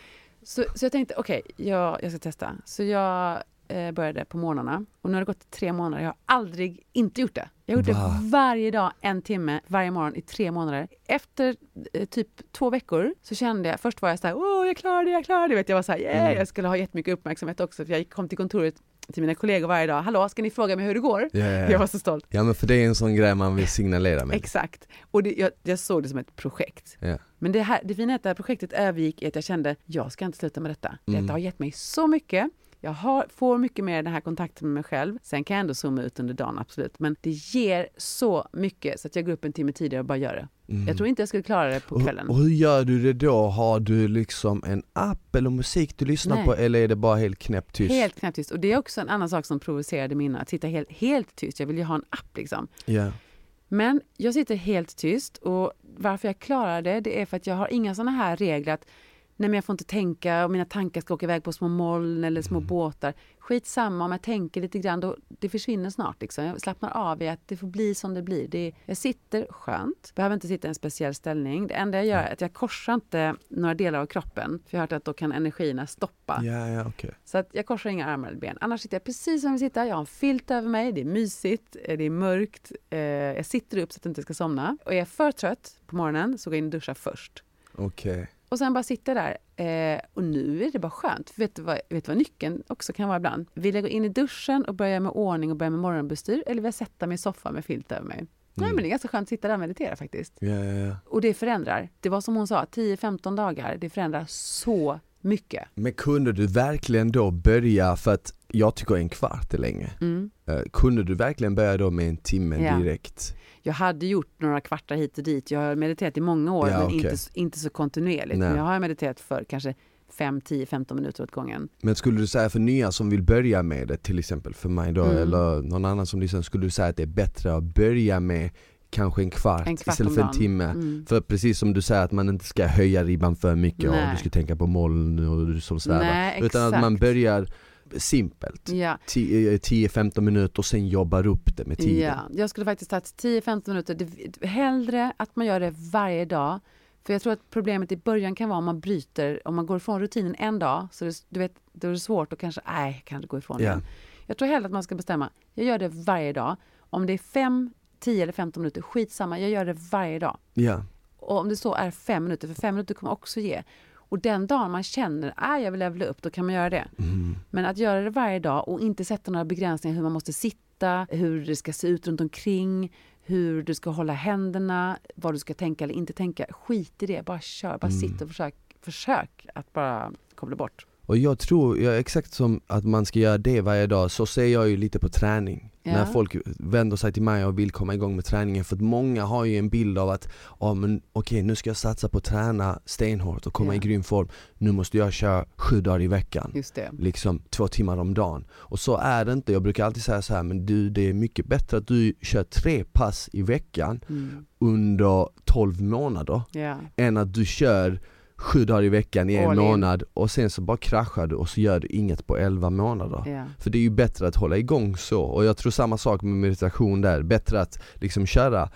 Så, så jag tänkte, okej, jag, jag ska testa. Så jag eh, började på morgnarna och nu har det gått tre månader. Jag har aldrig inte gjort det. Jag har gjort Va? det varje dag, en timme, varje morgon i tre månader. Efter eh, typ två veckor så kände jag, först var jag så här, åh jag klarar det, jag klarar det. Vet, jag var så här, yeah, Mm. jag skulle ha jättemycket uppmärksamhet också för jag kom till kontoret till mina kollegor varje dag. Hallå, ska ni fråga mig hur det går? Ja, Jag ja. var så stolt. ja men för det är en sån grej man vill signalera med. Exakt. Och det, jag, jag såg det som ett projekt. Ja. Men det, här, det fina är att det här projektet övergick i att jag kände, jag ska inte sluta med detta. Mm. Detta har gett mig så mycket. Jag har, får mycket mer den här kontakten med mig själv. Sen kan jag ändå zooma ut under dagen, absolut. Men det ger så mycket så att jag går upp en timme tidigare och bara gör det. Mm. Jag tror inte jag skulle klara det på och, kvällen. och hur gör du det då? Har du liksom en app eller musik du lyssnar Nej. på eller är det bara helt knäpptyst? Helt knäpptyst. Och det är också en annan sak som provocerade mina, att sitta helt, helt tyst. Jag vill ju ha en app liksom. Ja. Men jag sitter helt tyst och varför jag klarar det, det är för att jag har inga sådana här regler att nej men jag får inte tänka och mina tankar ska åka iväg på små moln eller små båtar. Skitsamma om jag tänker lite grann, då, det försvinner snart. Liksom. Jag slappnar av i att det får bli som det blir. Det, jag sitter skönt, behöver inte sitta i en speciell ställning. Det enda jag gör är att jag korsar inte några delar av kroppen. För jag har hört att då kan energierna stoppa. Ja, ja, okej. Så att jag korsar inga armar eller ben. Annars sitter jag precis som jag sitta. Jag har en filt över mig, det är mysigt, eh, det är mörkt. Eh, jag sitter upp så att jag inte ska somna. Och är jag för trött på morgonen så går jag in och duschar först. Okej. Och sen bara sitta där. Eh, och nu är det bara skönt. För vet du, vad, vet du vad nyckeln också kan vara ibland? Vill jag gå in i duschen och börja med ordning och börja med morgonbestyr? Eller vill jag sätta mig i soffan med filt över mig? Nej, Mm. men det är ganska skönt att sitta där och meditera faktiskt. Ja, ja, ja. Och det förändrar. Det var som hon sa, 10-15 dagar. Det förändrar så mycket. Men kunde du verkligen då börja, för att jag tycker en kvart är länge. Mm. Eh, kunde du verkligen börja då med en timme Ja. direkt? Jag hade gjort några kvartar hit och dit. Jag har mediterat i många år, Ja, men okej. inte, inte så kontinuerligt. Nej. Men jag har mediterat för kanske 5, 10, 15 minuter åt gången. Men skulle du säga för nya som vill börja med det, till exempel för mig då, Mm. eller någon annan som lyssnar, skulle du säga att det är bättre att börja med kanske en kvart, En kvart istället för en timme? Mm. För precis som du säger att man inte ska höja ribban för mycket och Nej. du ska tänka på moln och du som svävar. Utan att man börjar simpelt, Ja, 10-15 minuter och sen jobbar upp det med tiden. ja, jag skulle faktiskt ta 10-15 minuter. Det, hellre att man gör det varje dag. För jag tror att problemet i början kan vara om man bryter, om man går ifrån rutinen en dag, så det, du vet, då är det svårt att kanske, nej, kan inte gå ifrån Ja. den. Jag tror hellre att man ska bestämma, jag gör det varje dag. Om det är 5, 10 eller 15 minuter, skitsamma, jag gör det varje dag. Ja. Och om det så är fem minuter, för fem minuter kommer också ge. Och den dagen man känner att jag vill levla upp, då kan man göra det. Mm. Men att göra det varje dag och inte sätta några begränsningar hur man måste sitta, hur det ska se ut runt omkring, hur du ska hålla händerna, vad du ska tänka eller inte tänka. Skit i det, bara kör, bara Mm. sitt och försök, försök att bara koppla bort. Och jag tror, ja, exakt som att man ska göra det varje dag, så ser jag ju lite på träning. Ja. När folk vänder sig till mig och vill komma igång med träningen. För att många har ju en bild av att, ja men okej nu ska jag satsa på att träna stenhårt och komma Ja. i grym form. Nu måste jag köra sju dagar i veckan. Liksom två timmar om dagen. Och så är det inte. Jag brukar alltid säga så här, men du det är mycket bättre att du kör tre pass i veckan Mm. under 12 månader Ja. än att du kör sju dagar i veckan i en All in. månad och sen så bara kraschar du och så gör du inget på 11 månader. Ja. För det är ju bättre att hålla igång så och jag tror samma sak med meditation där, bättre att liksom köra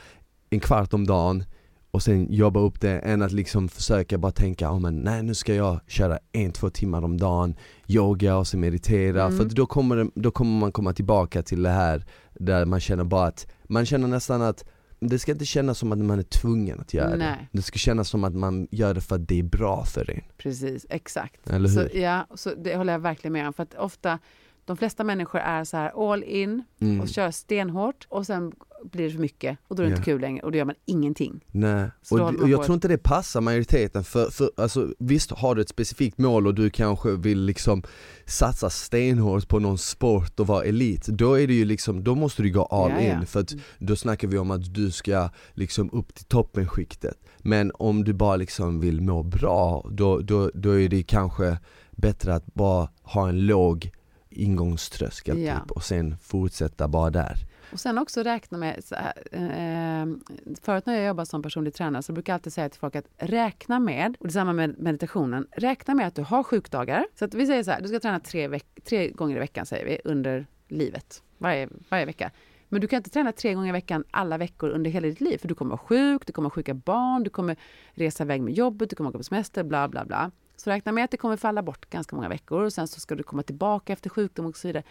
en kvart om dagen och sen jobba upp det än att liksom försöka bara tänka, oh, men nej nu ska jag köra en, två timmar om dagen, yoga och så meditera, Mm. för då kommer, det, då kommer man komma tillbaka till det här där man känner bara att, man känner nästan att det ska inte kännas som att man är tvungen att göra det. Nej. Det ska kännas som att man gör det för att det är bra för en. Precis, exakt. Eller hur? Så, ja, så det håller jag verkligen med om. För att ofta, de flesta människor är så här all in Mm. och kör stenhårt och sen blir det för mycket och då är det Ja. inte kul längre och då gör man ingenting. Nej, och, och jag tror inte det passar majoriteten för, för alltså, visst har du ett specifikt mål och du kanske vill liksom satsa stenhårt på någon sport och vara elit, då är det ju liksom, då måste du gå all Ja, ja. in för att då snackar vi om att du ska liksom upp till toppenskiktet. Men om du bara liksom vill må bra, då, då, då är det kanske bättre att bara ha en låg ingångströskel Ja. typ, och sen fortsätta bara där. Och sen också räkna med, så eh, förut när jag jobbade som personlig tränare så brukar jag alltid säga till folk att räkna med, och detsamma med meditationen, räkna med att du har sjukdagar. Så att vi säger så här, du ska träna tre, tre gånger i veckan säger vi, under livet, varje, varje vecka. Men du kan inte träna tre gånger i veckan alla veckor under hela ditt liv, för du kommer vara sjuk, du kommer ha sjuka barn, du kommer resa iväg med jobbet, du kommer åka på semester, bla bla bla. Så räkna med att det kommer falla bort ganska många veckor och sen så ska du komma tillbaka efter sjukdom och så vidare.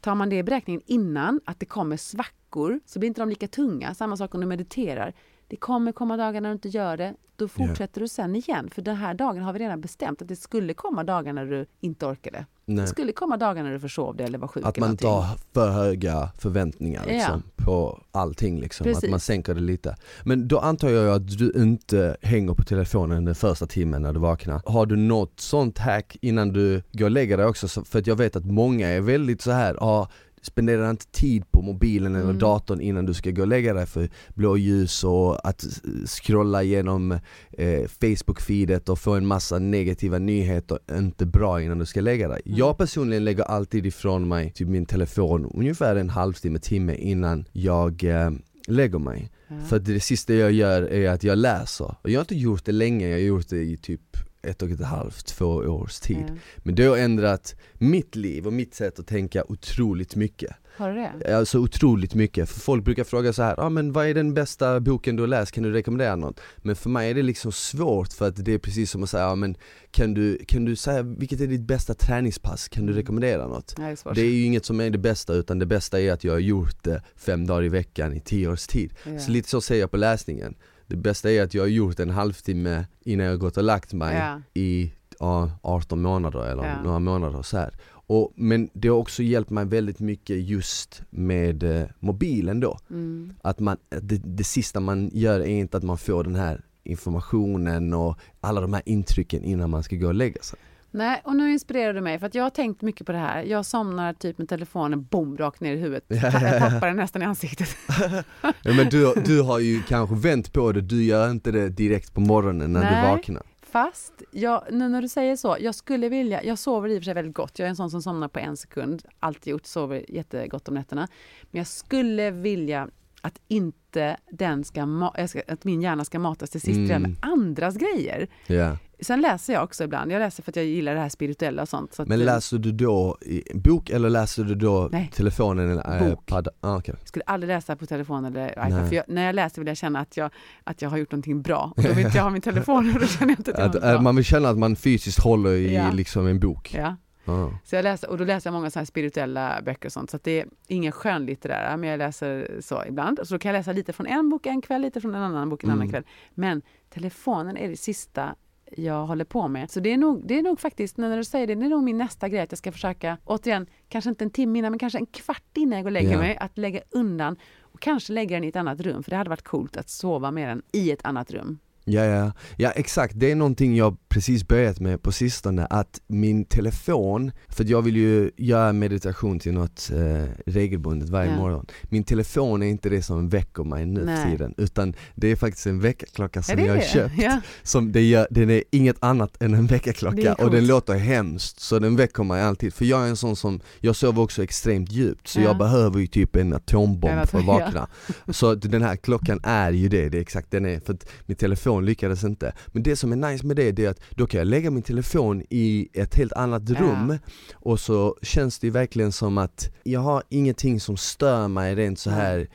Tar man det i beräkningen innan, att det kommer svackor, så blir inte de lika tunga. Samma sak om du mediterar. Det kommer komma dagar när du inte gör det. Då fortsätter yeah. du sen igen. För den här dagen har vi redan bestämt att det skulle komma dagar när du inte orkade. Nej. Det skulle komma dagar när du försov dig eller var sjuk. Att man inte har för höga förväntningar liksom, ja. på allting. Liksom. Att man sänker det lite. Men då antar jag att du inte hänger på telefonen den första timmen när du vaknar. Har du något sånt hack innan du går och lägger dig också? För att jag vet att många är väldigt så här, ah, spendera inte tid på mobilen eller mm. datorn innan du ska gå och lägga dig för blåljus och att scrolla igenom eh, Facebook-feedet och få en massa negativa nyheter inte bra innan du ska lägga dig. Mm. Jag personligen lägger alltid ifrån mig typ min telefon ungefär en halvtimme, timme innan jag eh, lägger mig. Mm. För det sista jag gör är att jag läser. Och jag har inte gjort det länge, jag har gjort det i typ ett och ett halvt, två års tid. Mm. Men det har ändrat mitt liv och mitt sätt att tänka otroligt mycket. Har du det? Alltså otroligt mycket, för folk brukar fråga så här, ah, men vad är den bästa boken du har läst, kan du rekommendera något? Men för mig är det liksom svårt för att det är precis som att säga, ah, men kan du, kan du säga vilket är ditt bästa träningspass, kan du mm. rekommendera något? det, är det är ju inget som är det bästa utan det bästa är att jag har gjort det fem dagar i veckan i tio års tid. Yeah. Så lite så säger jag på läsningen det bästa är att jag har gjort en halvtimme innan jag gått och lagt mig ja. i ja, 18 månader eller ja. några månader så här. Och, men det har också hjälpt mig väldigt mycket just med eh, mobilen då. Mm. Att man, det, det sista man gör är inte att man får den här informationen och alla de här intrycken innan man ska gå och lägga sig. Nej, och nu inspirerar du mig för att jag har tänkt mycket på det här. Jag somnar typ med telefonen bom rakt ner i huvudet. Jag tappar den nästan i ansiktet. ja, men du, du har ju kanske vänt på det, du gör inte det direkt på morgonen när Nej. du vaknar. Fast, jag, nu när du säger så, jag skulle vilja, jag sover i och för sig väldigt gott. Jag är en sån som somnar på en sekund, alltid gjort, sover jättegott om nätterna. Men jag skulle vilja att inte den ska, att min hjärna ska matas till sist mm. med andras grejer. Yeah. Sen läser jag också ibland, jag läser för att jag gillar det här spirituella och sånt. Så Men läser du då i bok eller läser du då Nej. telefonen eller bok. iPad? Ah, okay. Jag skulle aldrig läsa på telefon eller iPad, för jag, när jag läser vill jag känna att jag, att jag har gjort någonting bra. Och då vill inte jag ha min telefon och då känner jag inte att jag att, Man vill känna att man fysiskt håller i ja. liksom en bok. Ja. Ah. Så jag läser, och då läser jag många så spirituella böcker och sånt, så det är inga skönlitterära, men jag läser så ibland. Så då kan jag läsa lite från en bok en kväll, lite från en annan bok en mm. annan kväll. Men telefonen är det sista jag håller på med. Så det är nog, det är nog faktiskt, när du säger det, det är nog min nästa grej att jag ska försöka, återigen, kanske inte en timme innan, men kanske en kvart innan jag går och lägger yeah. mig, att lägga undan och kanske lägga den i ett annat rum, för det hade varit coolt att sova med den i ett annat rum. Ja, ja, ja exakt, det är någonting jag precis börjat med på sistone, att min telefon, för jag vill ju göra meditation till något eh, regelbundet varje ja. morgon. Min telefon är inte det som väcker mig nu för tiden, utan det är faktiskt en väckarklocka som jag har köpt. Ja. Som det gör, den är inget annat än en väckarklocka och den låter hemskt, så den väcker mig alltid. För jag är en sån som, jag sover också extremt djupt, så ja. jag behöver ju typ en atombomb för att vakna. Så den här klockan är ju det, det är exakt den är, för att min telefon lyckades inte. Men det som är nice med det, det är att då kan jag lägga min telefon i ett helt annat rum ja. och så känns det verkligen som att jag har ingenting som stör mig rent så här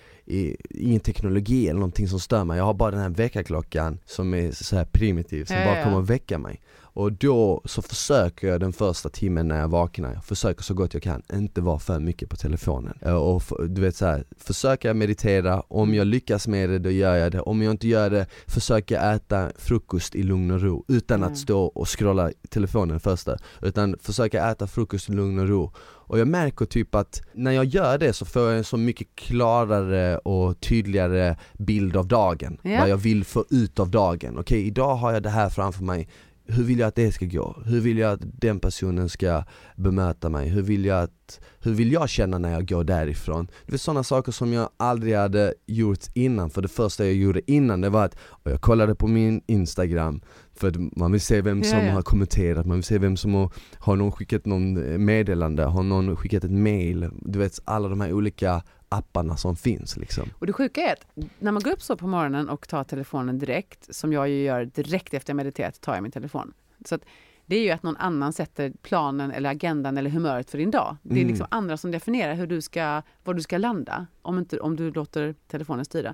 ingen teknologi eller någonting som stör mig, jag har bara den här väckarklockan som är så här primitiv, som ja, bara kommer att väcka mig och då så försöker jag den första timmen när jag vaknar, jag försöker så gott jag kan, inte vara för mycket på telefonen. Och du vet så här, försöker jag meditera, om jag lyckas med det då gör jag det. Om jag inte gör det, försöker jag äta frukost i lugn och ro utan att stå och scrolla telefonen första. Utan försöka äta frukost i lugn och ro. Och jag märker typ att när jag gör det så får jag en så mycket klarare och tydligare bild av dagen. Ja. Vad jag vill få ut av dagen. Okej, okay, idag har jag det här framför mig hur vill jag att det ska gå? Hur vill jag att den personen ska bemöta mig? Hur vill jag, att, hur vill jag känna när jag går därifrån? Det är sådana saker som jag aldrig hade gjort innan, för det första jag gjorde innan det var att jag kollade på min instagram för man vill se vem som ja, ja. har kommenterat, man vill se vem som har, har någon skickat någon meddelande, har någon skickat ett mail, du vet alla de här olika apparna som finns. Liksom. Och det sjuka är att när man går upp så på morgonen och tar telefonen direkt, som jag ju gör direkt efter jag mediterat, tar jag min telefon. Så att det är ju att någon annan sätter planen eller agendan eller humöret för din dag. Det är mm. liksom andra som definierar hur du ska, var du ska landa, om, inte, om du låter telefonen styra.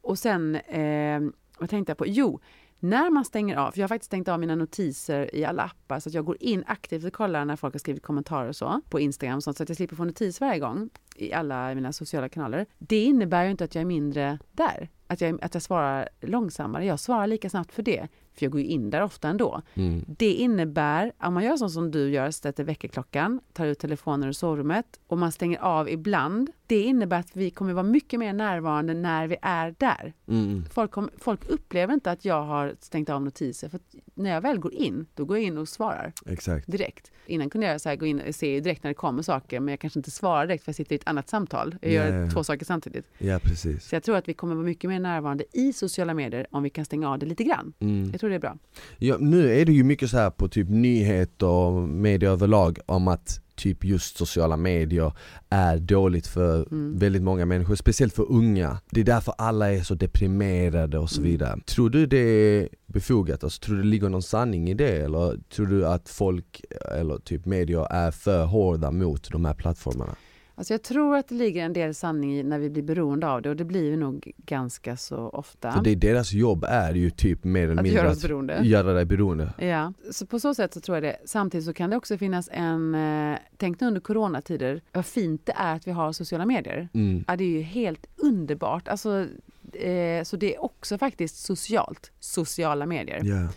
Och sen, eh, vad tänkte jag på? Jo, När man stänger av, för jag har faktiskt stängt av mina notiser i alla appar så att jag går in aktivt och kollar när folk har skrivit kommentarer och så på Instagram så att jag slipper få notis varje gång i alla mina sociala kanaler. Det innebär ju inte att jag är mindre där, att jag, att jag svarar långsammare. Jag svarar lika snabbt för det, för jag går ju in där ofta ändå. Mm. Det innebär, om man gör så som du gör, sätter väckarklockan, tar ut telefonen ur sovrummet och man stänger av ibland. Det innebär att vi kommer vara mycket mer närvarande när vi är där. Mm. Folk, kom, folk upplever inte att jag har stängt av notiser, för när jag väl går in, då går jag in och svarar Exakt. direkt. Innan kunde jag så här gå in och se direkt när det kommer saker, men jag kanske inte svarar direkt för jag sitter i ett annat samtal. Jag Ja, gör ja. två saker samtidigt. Ja precis. Så jag tror att vi kommer vara mycket mer närvarande i sociala medier om vi kan stänga av det lite grann. Mm. Jag tror det är bra. Ja, nu är det ju mycket så här på typ nyheter och media överlag om att typ just sociala medier är dåligt för Mm. väldigt många människor, speciellt för unga. Det är därför alla är så deprimerade och så Mm. vidare. Tror du det är befogat? Alltså, tror du det ligger någon sanning i det? Eller tror du att folk, eller typ medier, är för hårda mot de här plattformarna? Alltså jag tror att det ligger en del sanning i när vi blir beroende av det och det blir vi nog ganska så ofta. För det är deras jobb är ju typ mer eller att mindre göra oss att beroende. göra dig beroende. Ja, så på så sätt så tror jag det. Samtidigt så kan det också finnas en, eh, tänk nu under coronatider, vad fint det är att vi har sociala medier. Mm. Ja, det är ju helt underbart. Alltså, eh, så det är också faktiskt socialt, sociala medier. Ja.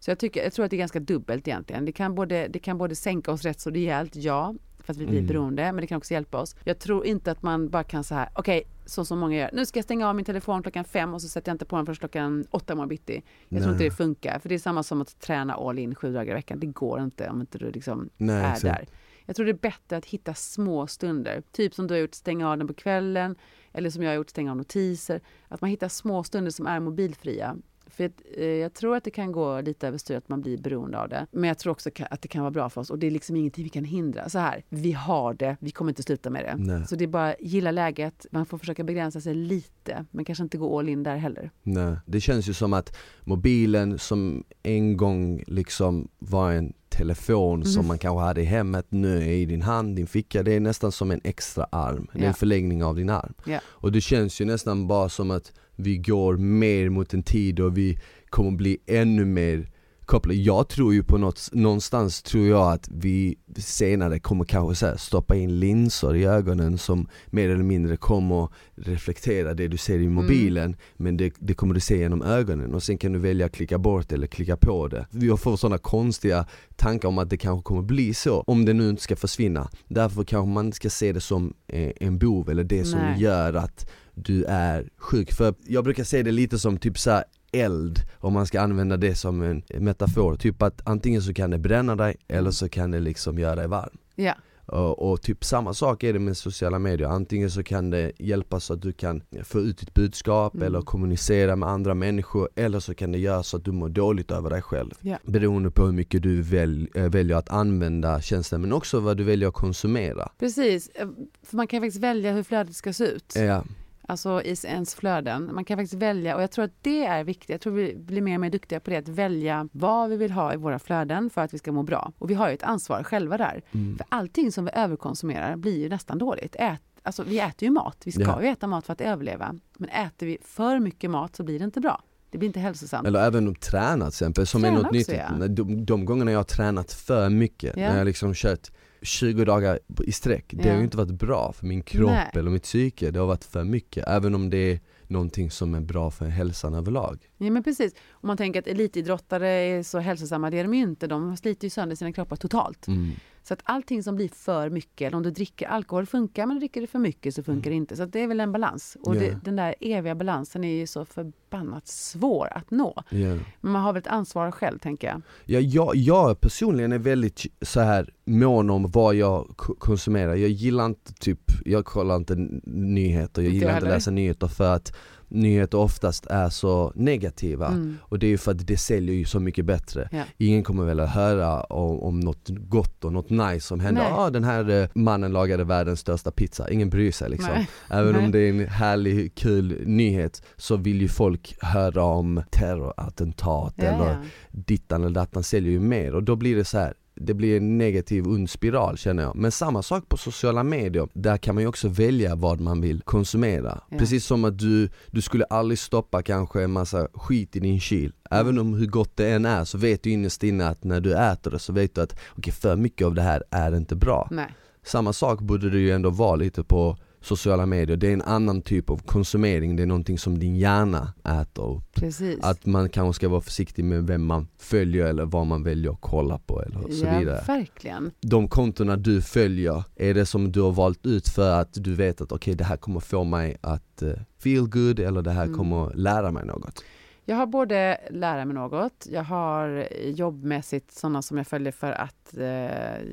Så jag, tycker, jag tror att det är ganska dubbelt egentligen. Det kan både, det kan både sänka oss rätt så rejält, ja, för att vi blir Mm. beroende, men det kan också hjälpa oss. Jag tror inte att man bara kan så här, okej, så som många gör, nu ska jag stänga av min telefon klockan fem och så sätter jag inte på den förrän klockan åtta imorgon bitti. Jag tror inte Nej. det funkar, för det är samma som att träna all in sju dagar i veckan. Det går inte om inte du liksom Nej, är exakt. där. Jag tror det är bättre att hitta små stunder, typ som du har gjort, stänga av den på kvällen, eller som jag har gjort, stänga av notiser. Att man hittar små stunder som är mobilfria. För eh, jag tror att det kan gå lite överstyr att man blir beroende av det. Men jag tror också att det kan vara bra för oss och det är liksom ingenting vi kan hindra. Så här, vi har det, vi kommer inte sluta med det. Nej. Så det är bara gilla läget, man får försöka begränsa sig lite, men kanske inte gå all in där heller. Nej, det känns ju som att mobilen som en gång liksom var en telefon som Mhm. man kanske hade i hemmet, nu är i din hand, din ficka, det är nästan som en extra arm, det är en förlängning av din arm. Ja. Och det känns ju nästan bara som att vi går mer mot en tid och vi kommer bli ännu mer kopplade. Jag tror ju på något, någonstans tror jag att vi senare kommer kanske så här, stoppa in linser i ögonen som mer eller mindre kommer reflektera det du ser i mobilen men det, det kommer du se genom ögonen och sen kan du välja att klicka bort eller klicka på det. Jag får sådana konstiga tankar om att det kanske kommer bli så, om det nu inte ska försvinna. Därför kanske man inte ska se det som eh, en bov eller det som Nej. gör att du är sjuk. För jag brukar se det lite som typ så här eld, om man ska använda det som en metafor. Typ att antingen så kan det bränna dig eller så kan det liksom göra dig varm. Ja, Och, och typ samma sak är det med sociala medier, antingen så kan det hjälpa så att du kan få ut ditt budskap Mm. eller kommunicera med andra människor eller så kan det göra så att du mår dåligt över dig själv. Ja. Beroende på hur mycket du väl, äh, väljer att använda tjänsten men också vad du väljer att konsumera. precis. Eh, För man kan faktiskt välja hur flödet ska se ut. Ja, Alltså i ens flöden. Man kan faktiskt välja och jag tror att det är viktigt. Jag tror vi blir mer och mer duktiga på det. Att välja vad vi vill ha i våra flöden för att vi ska må bra. Och vi har ju ett ansvar själva där. mm. För allting som vi överkonsumerar blir ju nästan dåligt. Ät, alltså vi äter ju mat. Vi ska Ja. ju äta mat för att överleva. Men äter vi för mycket mat så blir det inte bra. Det blir inte hälsosamt. Eller även att träna till exempel, som är Träna något nytt. ja. De, de gångerna jag har tränat för mycket, Ja. när jag liksom kört 20 dagar i sträck, det Ja. har ju inte varit bra för min kropp Nej. eller mitt psyke, det har varit för mycket. Även om det är någonting som är bra för hälsan överlag. Ja men precis. Om man tänker att elitidrottare är så hälsosamma, det är de ju inte. De sliter ju sönder sina kroppar totalt. Mm. Så att allting som blir för mycket, eller om du dricker alkohol funkar, men dricker du för mycket så funkar det inte. Så att det är väl en balans. Och Ja. det, den där eviga balansen är ju så förbannat svår att nå. Ja. Men man har väl ett ansvar själv, tänker jag. Ja, jag, jag personligen är väldigt så här mån om vad jag konsumerar. Jag gillar inte typ, jag kollar inte nyheter, jag gillar inte läsa nyheter för att nyheter oftast är så negativa. Mm. Och det är ju för att det säljer ju så mycket bättre. Ja. Ingen kommer väl att höra om, om något gott och något nice som händer. Nej. ah, den här eh, mannen lagade världens största pizza. Ingen bryr sig liksom. Nej. Även Nej. om det är en härlig, kul nyhet så vill ju folk höra om terrorattentat Ja, eller ja. dittan eller dattan säljer ju mer och då blir det så här det blir en negativ ond spiral känner jag. Men samma sak på sociala medier, där kan man ju också välja vad man vill konsumera. Ja. Precis som att du, du skulle aldrig stoppa kanske en massa skit i din kyl. Även om hur gott det än är så vet du innerst inne att när du äter det så vet du att okej för mycket av det här är inte bra. Nej. Samma sak borde det ju ändå vara lite på sociala medier, det är en annan typ av konsumering, det är någonting som din hjärna äter upp. Precis. Att man kanske ska vara försiktig med vem man följer eller vad man väljer att kolla på eller så ja, vidare. verkligen. De kontona du följer, är det som du har valt ut för att du vet att okej det här kommer få mig att eh, feel good eller det här Mm. kommer lära mig något? Jag har både lära mig något, jag har jobbmässigt sådana som jag följer för att eh,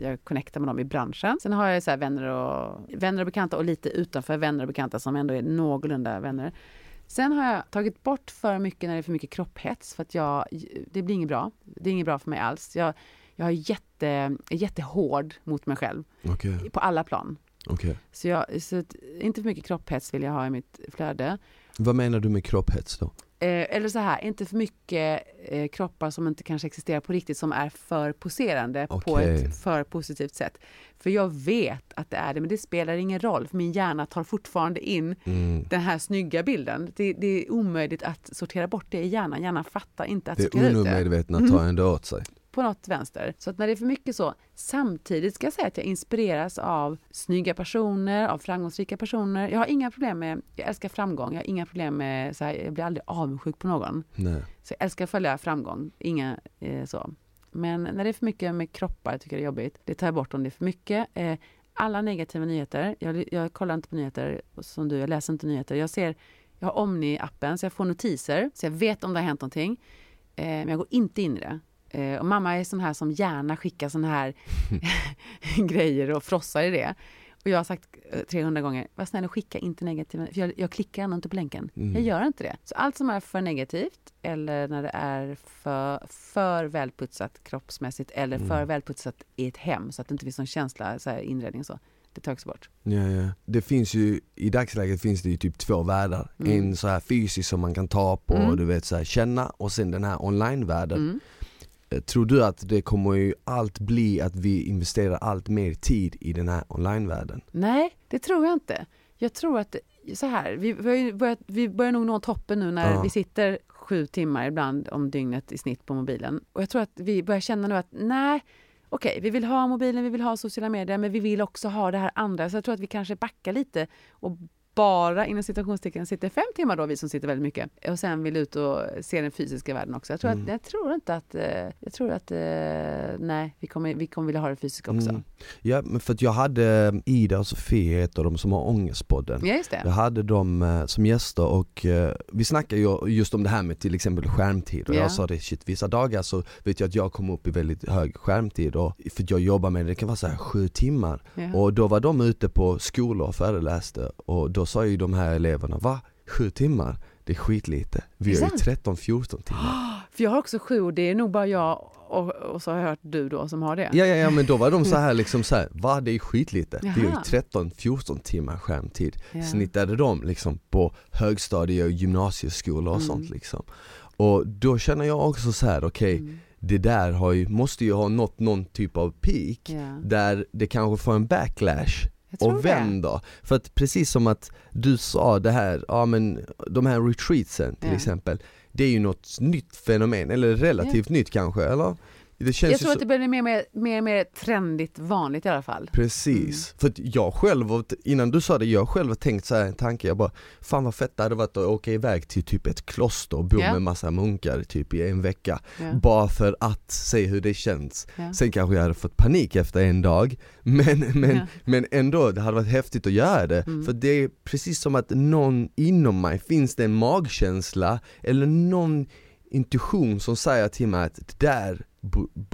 jag connectar med dem i branschen. Sen har jag så vänner, och, vänner och bekanta och lite utanför vänner och bekanta som ändå är någorlunda vänner. Sen har jag tagit bort för mycket när det är för mycket kropphets för att jag, det blir inget bra. Det är inget bra för mig alls. Jag, jag är jätte, är jättehård mot mig själv Okej, på alla plan. okej. Så, jag, så inte för mycket kropphets vill jag ha i mitt flöde. Vad menar du med kropphets då? Eh, eller så här, inte för mycket eh, kroppar som inte kanske existerar på riktigt som är för poserande på Okej. ett för positivt sätt. För jag vet att det är det, men det spelar ingen roll för min hjärna tar fortfarande in Mm. den här snygga bilden. Det, det är omöjligt att sortera bort det i hjärnan. Hjärnan fattar inte att Det sortera ut det undermedvetna Mm. tar ändå åt sig. På något vänster. Så att när det är för mycket så, samtidigt ska jag säga att jag inspireras av snygga personer, av framgångsrika personer. Jag har inga problem med, jag älskar framgång, jag har inga problem med, så här, jag blir aldrig avundsjuk på någon. Nej. Så jag älskar att följa framgång, inga eh, så. Men när det är för mycket med kroppar, jag tycker det är jobbigt. Det tar jag bort om det är för mycket. Eh, alla negativa nyheter, jag, jag kollar inte på nyheter som du, jag läser inte nyheter. Jag ser, jag har Omni-appen så jag får notiser, så jag vet om det har hänt någonting. Eh, men jag går inte in i det. Eh, och mamma är sån här som gärna skickar sån här grejer och frossar i det. Och jag har sagt eh, 300 gånger, var snäll och skicka inte negativa, för jag, jag klickar ändå inte på länken. Mm. Jag gör inte det. Så allt som är för negativt eller när det är för, för välputsat kroppsmässigt eller Mm. för välputsat i ett hem så att det inte finns någon känsla, så här, inredning och så. Det också bort. Ja, ja. Det finns ju, i dagsläget finns det ju typ två världar. Mm. En så här fysisk som man kan ta på Mm. du vet så här, känna och sen den här online-världen. Eh, Tror du att det kommer ju allt bli att vi investerar allt mer tid i den här online-världen? Nej, det tror jag inte. Jag tror att så här, vi, börjat, vi börjar nog nå toppen nu när Ja. vi sitter sju timmar ibland om dygnet i snitt på mobilen. Och jag tror att vi börjar känna nu att nej, okej, vi vill ha mobilen, vi vill ha sociala medier, men vi vill också ha det här andra. Så jag tror att vi kanske backar lite och bara inom citationstecken sitter fem timmar då, vi som sitter väldigt mycket, och sen vill ut och se den fysiska världen också. Jag tror, Mm. att, jag tror inte att, eh, jag tror att, eh, nej, vi kommer, vi kommer vilja ha det fysiska också. Mm. Ja, men för att jag hade Ida och Sofie, av dem som har Ångestpodden. Ja, just det. Jag hade dem eh, som gäster och eh, vi snackade ju just om det här med till exempel skärmtid och Ja. jag sa det, shit vissa dagar så vet jag att jag kommer upp i väldigt hög skärmtid och för jag jobbar med det, det kan vara så här sju timmar Ja. och då var de ute på skolor och föreläste och då sa ju de här eleverna, va? Sju timmar? Det är skitlite. Vi har ju sant. 13-14 timmar. För jag har också sju och det är nog bara jag och, och så har jag hört du då som har det. Ja, ja, ja men då var de så här liksom så här, va? Det är skitlite. Vi har ju Jaha. 13-14 timmar skärmtid. Ja. snittade de liksom på högstadie och gymnasieskolor och Mm. sånt liksom. Och då känner jag också så här: okej Mm. det där har ju, måste ju ha nått någon typ av peak Ja. där det kanske får en backlash Och vänder. För att precis som att du sa det här, ja men de här retreatsen till Ja. exempel, det är ju något nytt fenomen, eller relativt nytt kanske, eller? Det känns Jag tror så... att det blir mer och mer, mer, mer trendigt vanligt i alla fall. Precis, Mm. för att jag själv, innan du sa det, jag själv har tänkt så här en tanke, jag bara Fan vad fett det hade varit att åka iväg till typ ett kloster och bo Ja. med massa munkar typ i en vecka Ja. Bara för att se hur det känns Ja. Sen kanske jag hade fått panik efter en dag Men, men, men ändå, det hade varit häftigt att göra det Mm. För det är precis som att någon inom mig, finns det en magkänsla eller någon intuition som säger till mig att det där,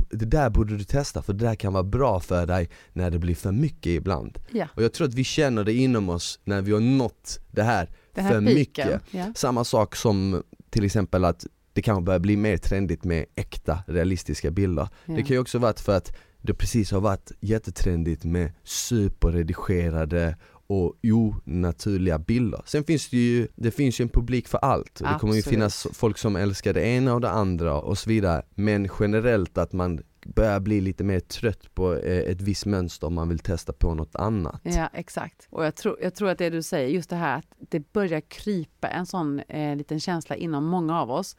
det där borde du testa för det där kan vara bra för dig när det blir för mycket ibland. Ja. Och jag tror att vi känner det inom oss när vi har nått det här, Den här för piken. mycket. Ja. Samma sak som till exempel att det kanske börjar bli mer trendigt med äkta realistiska bilder. Ja. Det kan ju också varit för att det precis har varit jättetrendigt med superredigerade och onaturliga bilder. Sen finns det ju, det finns ju en publik för allt. Det kommer ju Absolut. finnas folk som älskar det ena och det andra och så vidare. Men generellt att man börjar bli lite mer trött på eh, ett visst mönster om man vill testa på något annat. Ja, exakt. Och jag tror, jag tror att det du säger, just det här att det börjar krypa en sån eh, liten känsla inom många av oss.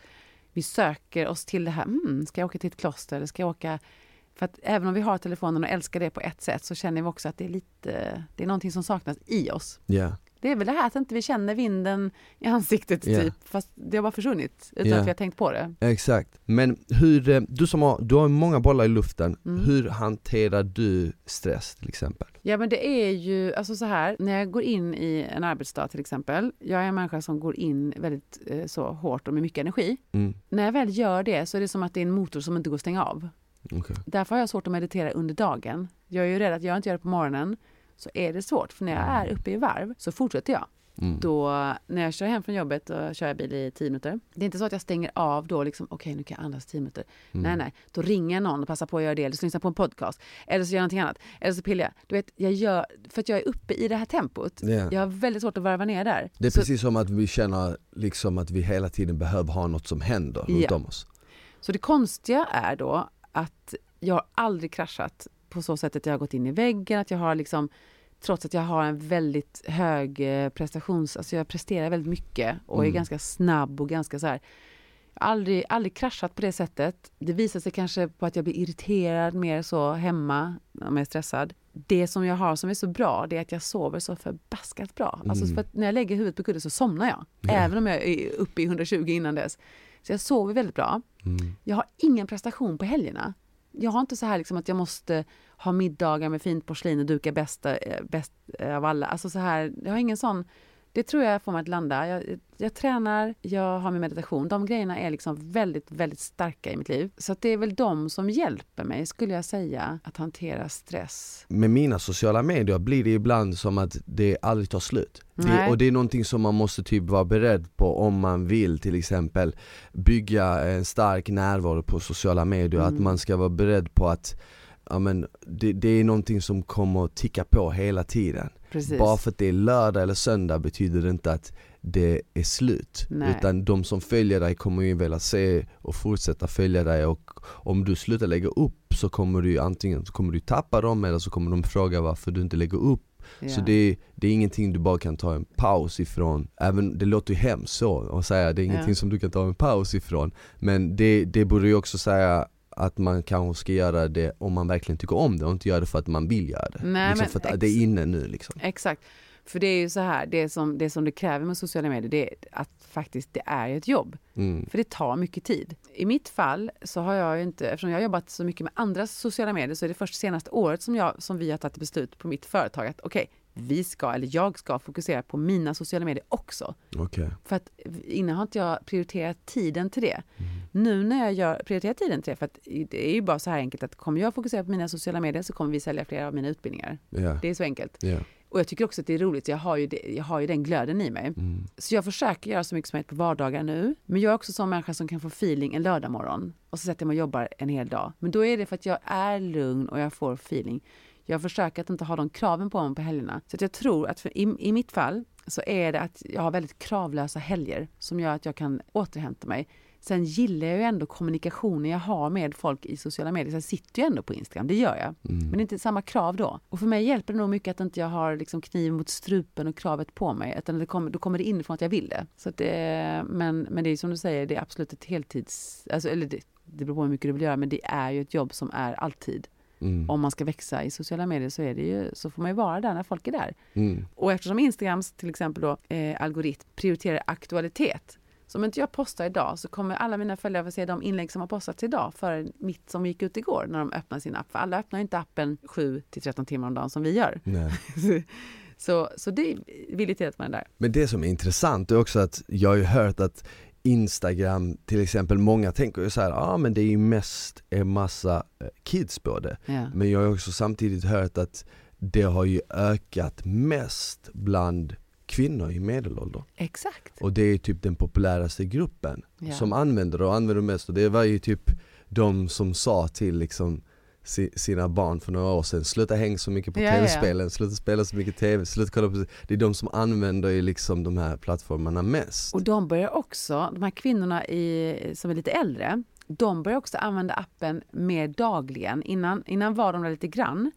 Vi söker oss till det här, mm, ska jag åka till ett kloster eller ska jag åka för att även om vi har telefonen och älskar det på ett sätt så känner vi också att det är lite, det är någonting som saknas i oss. Ja. Det är väl det här att inte vi känner vinden i ansiktet Ja. typ, fast det har bara försvunnit utan Ja. att vi har tänkt på det. Exakt. Men hur, eh, du som har, du har många bollar i luften, Mm. hur hanterar du stress till exempel? Ja men det är ju, alltså så här, när jag går in i en arbetsdag till exempel, jag är en människa som går in väldigt eh, så hårt och med mycket energi. Mm. När jag väl gör det så är det som att det är en motor som inte går att stänga av. okej. Därför har jag svårt att meditera under dagen. Jag är ju rädd att jag inte gör det på morgonen, så är det svårt. För när jag är uppe i varv så fortsätter jag. Mm. Då, när jag kör hem från jobbet och kör jag bil i 10 minuter. Det är inte så att jag stänger av då liksom, okej nu kan jag andas 10 minuter. Mm. Nej, nej. Då ringer jag någon och passar på att göra det. Eller så lyssnar på en podcast. Eller så gör jag någonting annat. Eller så pillar jag. Du vet, jag gör, för att jag är uppe i det här tempot. Ja. Jag har väldigt svårt att varva ner där. Det är så, precis som att vi känner liksom att vi hela tiden behöver ha något som händer runt Ja. om oss. så det konstiga är då att jag har aldrig kraschat på så sätt att jag har gått in i väggen, att jag har liksom Trots att jag har en väldigt hög eh, prestations... Alltså jag presterar väldigt mycket och är Mm. ganska snabb och ganska så här... Jag har aldrig, aldrig kraschat på det sättet. Det visar sig kanske på att jag blir irriterad mer så hemma om jag är stressad. Det som jag har som är så bra, det är att jag sover så förbaskat bra. Alltså Mm. för att när jag lägger huvudet på kudden så somnar jag. Ja. Även om jag är uppe i 120 innan dess. Så jag sover väldigt bra. Mm. Jag har ingen prestation på helgerna. Jag har inte så här liksom att jag måste ha middagar med fint porslin och duka eh, bäst eh, av alla. Alltså så här, jag har ingen sån... Det tror jag får mig att landa. Jag, jag tränar, jag har min meditation. De grejerna är liksom väldigt, väldigt starka i mitt liv. Så det är väl de som hjälper mig, skulle jag säga, att hantera stress. Med mina sociala medier blir det ibland som att det aldrig tar slut. Det, och det är någonting som man måste typ vara beredd på om man vill till exempel bygga en stark närvaro på sociala medier, Mm. att man ska vara beredd på att ja, men det, det är någonting som kommer att ticka på hela tiden. Precis. Bara för att det är lördag eller söndag betyder det inte att det är slut. Nej. Utan de som följer dig kommer ju vilja se och fortsätta följa dig och om du slutar lägga upp så kommer du antingen så kommer du tappa dem eller så kommer de fråga varför du inte lägger upp. Ja. Så det är, det är ingenting du bara kan ta en paus ifrån. Även, det låter ju hemskt så att säga, det är ingenting Ja. som du kan ta en paus ifrån. Men det, det borde ju också säga att man kanske ska göra det om man verkligen tycker om det och inte göra det för att man vill göra det. Nej, liksom för att ex- det är inne nu liksom. Exakt. För det är ju så här, det som, det som det kräver med sociala medier, det är att faktiskt det är ett jobb. Mm. För det tar mycket tid. I mitt fall så har jag ju inte, eftersom jag har jobbat så mycket med andras sociala medier så är det först senaste året som, jag, som vi har tagit beslut på mitt företag att okej, vi ska, eller jag ska fokusera på mina sociala medier också. Okej. För att innan har inte jag prioriterat tiden till det. Mm. Nu när jag gör, prioriterar tiden till det, för att det är ju bara så här enkelt att kommer jag fokusera på mina sociala medier så kommer vi sälja flera av mina utbildningar. Ja. Det är så enkelt. Ja. Och jag tycker också att det är roligt, jag har ju, det, jag har ju den glöden i mig. Mm. Så jag försöker göra så mycket som möjligt på vardagar nu. Men jag är också sån människa som kan få feeling en lördag morgon och så sätter jag mig och jobbar en hel dag. Men då är det för att jag är lugn och jag får feeling. Jag försöker att inte ha de kraven på mig på helgerna. Så att jag tror att för, i, i mitt fall så är det att jag har väldigt kravlösa helger som gör att jag kan återhämta mig. Sen gillar jag ju ändå kommunikationen jag har med folk i sociala medier. Så jag sitter ju ändå på Instagram, det gör jag. Mm. Men det är inte samma krav då. Och för mig hjälper det nog mycket att inte jag har liksom kniv mot strupen och kravet på mig. Utan det kommer, då kommer det inifrån att jag vill det. Så det men, men det är som du säger, det är absolut ett heltids... Alltså, eller det, det beror på hur mycket du vill göra, men det är ju ett jobb som är alltid. Mm. Om man ska växa i sociala medier så, är det ju, så får man ju vara där när folk är där. Mm. Och eftersom Instagrams till exempel då, eh, algoritm prioriterar aktualitet. Så om inte jag postar idag så kommer alla mina följare få se de inlägg som har postats idag före mitt som gick ut igår när de öppnar sin app. För alla öppnar ju inte appen 7 till 13 timmar om dagen som vi gör. Nej. så, så det vill ju till att man är där. Men det som är intressant är också att jag har ju hört att Instagram till exempel, många tänker ju så här, ja ah, men det är ju mest en massa eh, kids på det. Ja. Men jag har också samtidigt hört att det har ju ökat mest bland kvinnor i medelålder. Exakt. Och det är typ den populäraste gruppen Ja. som använder det och använder mest. Och det var ju typ de som sa till liksom si- sina barn för några år sedan, sluta hänga så mycket på Ja, ja, ja. tv-spelen, sluta spela så mycket tv, sluta kolla på Det är de som använder ju liksom de här plattformarna mest. Och de börjar också, de här kvinnorna i, som är lite äldre, de börjar också använda appen mer dagligen. Innan, innan var de där lite grann.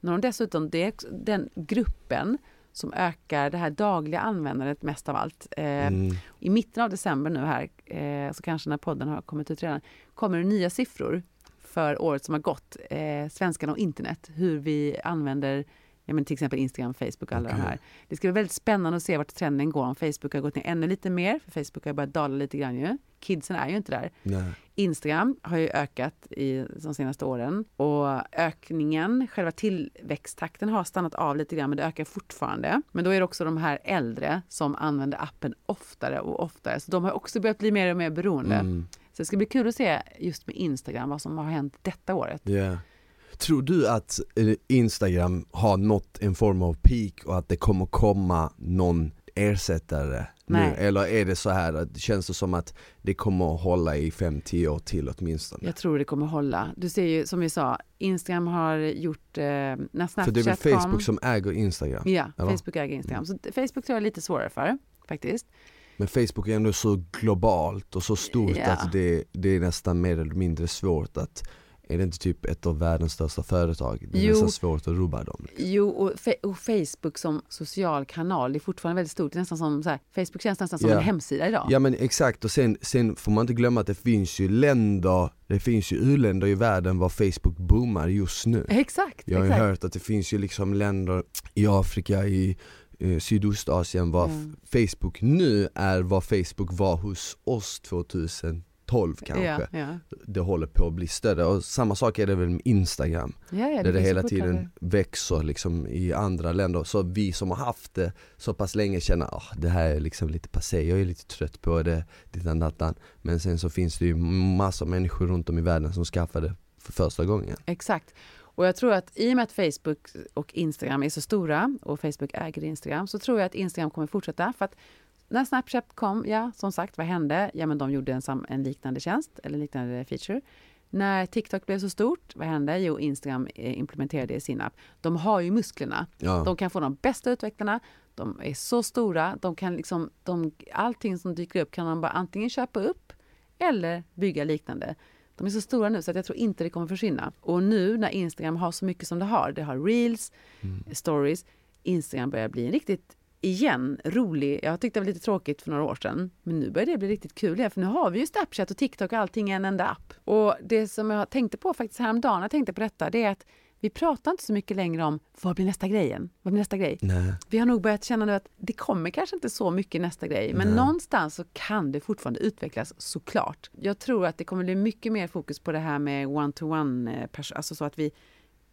När de dessutom, det den gruppen som ökar det här dagliga användandet mest av allt. Eh, Mm. I mitten av december nu här, eh, så kanske när podden har kommit ut redan, kommer det nya siffror för året som har gått. Eh, svenskarna och internet, hur vi använder ja, men till exempel Instagram, Facebook och alla Okej. de här. Det ska bli väldigt spännande att se vart trenden går. Om Facebook har gått ner ännu lite mer, för Facebook har börjat dala lite grann ju. Kidsen är ju inte där. Nej. Instagram har ju ökat i de senaste åren och ökningen, själva tillväxttakten har stannat av lite grann men det ökar fortfarande. Men då är det också de här äldre som använder appen oftare och oftare så de har också börjat bli mer och mer beroende. Mm. Så det ska bli kul att se just med Instagram vad som har hänt detta året. Ja. Tror du att eh, Instagram har nått en form av peak och att det kommer komma någon ersättare nu? Nej. Eller är det så här, att det känns det som att det kommer att hålla i 5-10 år till åtminstone? Jag tror det kommer hålla. Du ser ju som vi sa, Instagram har gjort, eh, när Snapchat För det är väl kom, Facebook som äger Instagram? Ja, eller? Facebook äger Instagram. Så Facebook tror jag är lite svårare för faktiskt. Men Facebook är ändå så globalt och så stort Ja. att det, det är nästan mer eller mindre svårt att är det inte typ ett av världens största företag? Det är Jo. nästan svårt att rubba dem. Jo, och, fe- och Facebook som social kanal, det är fortfarande väldigt stort. Det är nästan som, så här, Facebook känns nästan som Ja. en hemsida idag. Ja men exakt och sen, sen får man inte glömma att det finns ju länder, det finns ju u-länder i världen var Facebook boomar just nu. Exakt, Jag har ju hört att det finns ju liksom länder i Afrika, i eh, Sydostasien var Ja. Facebook nu är vad Facebook var hos oss 2012 kanske. Ja, ja. Det håller på att bli större och samma sak är det väl med Instagram. Ja, där det ju hela tiden växer liksom i andra länder. Så vi som har haft det så pass länge känner att det här är liksom lite passé, jag är lite trött på det, dittan dattan. Men sen så finns det ju massor av människor runt om i världen som skaffar det för första gången. Exakt. Och jag tror att i och med att Facebook och Instagram är så stora och Facebook äger Instagram så tror jag att Instagram kommer fortsätta. För att när Snapchat kom, ja som sagt, vad hände? Ja men de gjorde en, sam- en liknande tjänst eller liknande feature. När TikTok blev så stort, vad hände? Jo, Instagram eh, implementerade det i sin app. De har ju musklerna. Ja. De kan få de bästa utvecklarna, de är så stora, de kan liksom, de, allting som dyker upp kan de bara antingen köpa upp eller bygga liknande. De är så stora nu så att jag tror inte det kommer försvinna. Och nu när Instagram har så mycket som det har, det har reels, stories, Instagram börjar bli en riktigt igen rolig. Jag tyckte det var lite tråkigt för några år sedan, men nu börjar det bli riktigt kul igen, för nu har vi ju Snapchat och TikTok och allting i en enda app. Och det som jag tänkte på faktiskt häromdagen, jag tänkte på detta, det är att vi pratar inte så mycket längre om vad blir nästa grejen? Vad blir nästa grej? Nej. Vi har nog börjat känna nu att det kommer kanske inte så mycket nästa grej, men Nej. någonstans så kan det fortfarande utvecklas såklart. Jag tror att det kommer bli mycket mer fokus på det här med one-to-one, eh, pers- alltså så att vi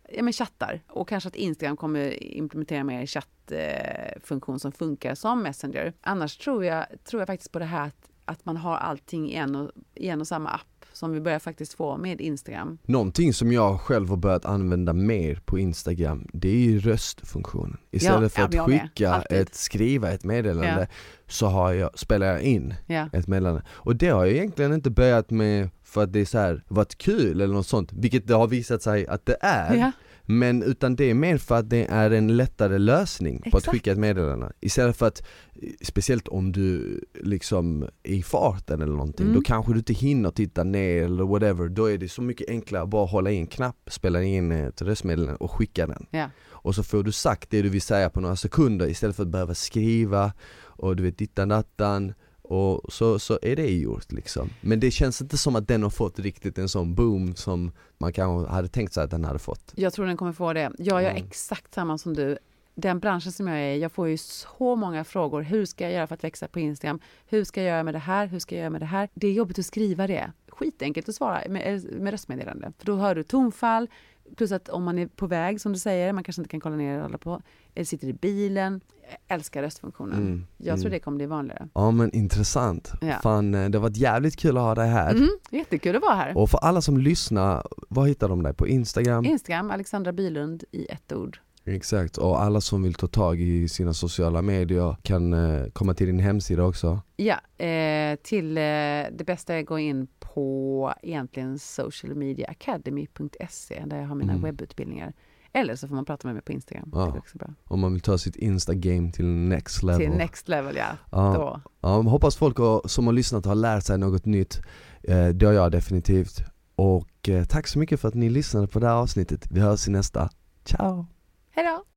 ja, men chattar och kanske att Instagram kommer implementera mer chattfunktion som funkar som Messenger. Annars tror jag, tror jag faktiskt på det här att, att man har allting i en, och, i en och samma app som vi börjar faktiskt få med Instagram. Någonting som jag själv har börjat använda mer på Instagram, det är ju röstfunktionen. Istället för ja, att jag med. skicka ett, skriva ett meddelande Ja. så har jag, spelar jag in Ja. ett meddelande. Och det har jag egentligen inte börjat med för att det är så här, varit kul eller något sånt, vilket det har visat sig att det är. Ja. Men utan det är mer för att det är en lättare lösning på att Exakt. skicka ett meddelande. Istället för att, speciellt om du liksom är i farten eller någonting, Mm. då kanske du inte hinner titta ner eller whatever. Då är det så mycket enklare att bara hålla i en knapp, spela in ett röstmeddelande och skicka den. Ja. Och så får du sagt det du vill säga på några sekunder istället för att behöva skriva och du vet dittan dattan och så, så är det gjort liksom. Men det känns inte som att den har fått riktigt en sån boom som man kanske hade tänkt sig att den hade fått. Jag tror den kommer få det. Jag gör Mm. exakt samma som du. Den branschen som jag är i, jag får ju så många frågor. Hur ska jag göra för att växa på Instagram? Hur ska jag göra med det här? Hur ska jag göra med det här? Det är jobbigt att skriva det. Skitenkelt att svara med, med röstmeddelande. För då hör du tonfall, plus att om man är på väg som du säger, man kanske inte kan kolla ner och hålla på, eller sitter i bilen. Älskar röstfunktionen. Mm, Jag tror mm. det kommer bli vanligare. Ja men intressant. Ja. Fan eh, det har varit jävligt kul att ha dig här. Mm, jättekul att vara här. Och för alla som lyssnar, vad hittar de dig på? Instagram? Instagram, Alexandra Bylund i ett ord. Exakt, och alla som vill ta tag i sina sociala medier kan eh, komma till din hemsida också. Ja, eh, till eh, det bästa är att gå in på egentligen socialmediaacademy.se där jag har mina Mm. webbutbildningar. Eller så får man prata med mig på Instagram. Ja. Det också bra. Om man vill ta sitt Insta-game till next level. Till next level, ja. ja. Då. Ja, hoppas folk som har lyssnat har lärt sig något nytt. Eh, det har jag definitivt. Och eh, tack så mycket för att ni lyssnade på det här avsnittet. Vi hörs i nästa. Ciao! Hej då!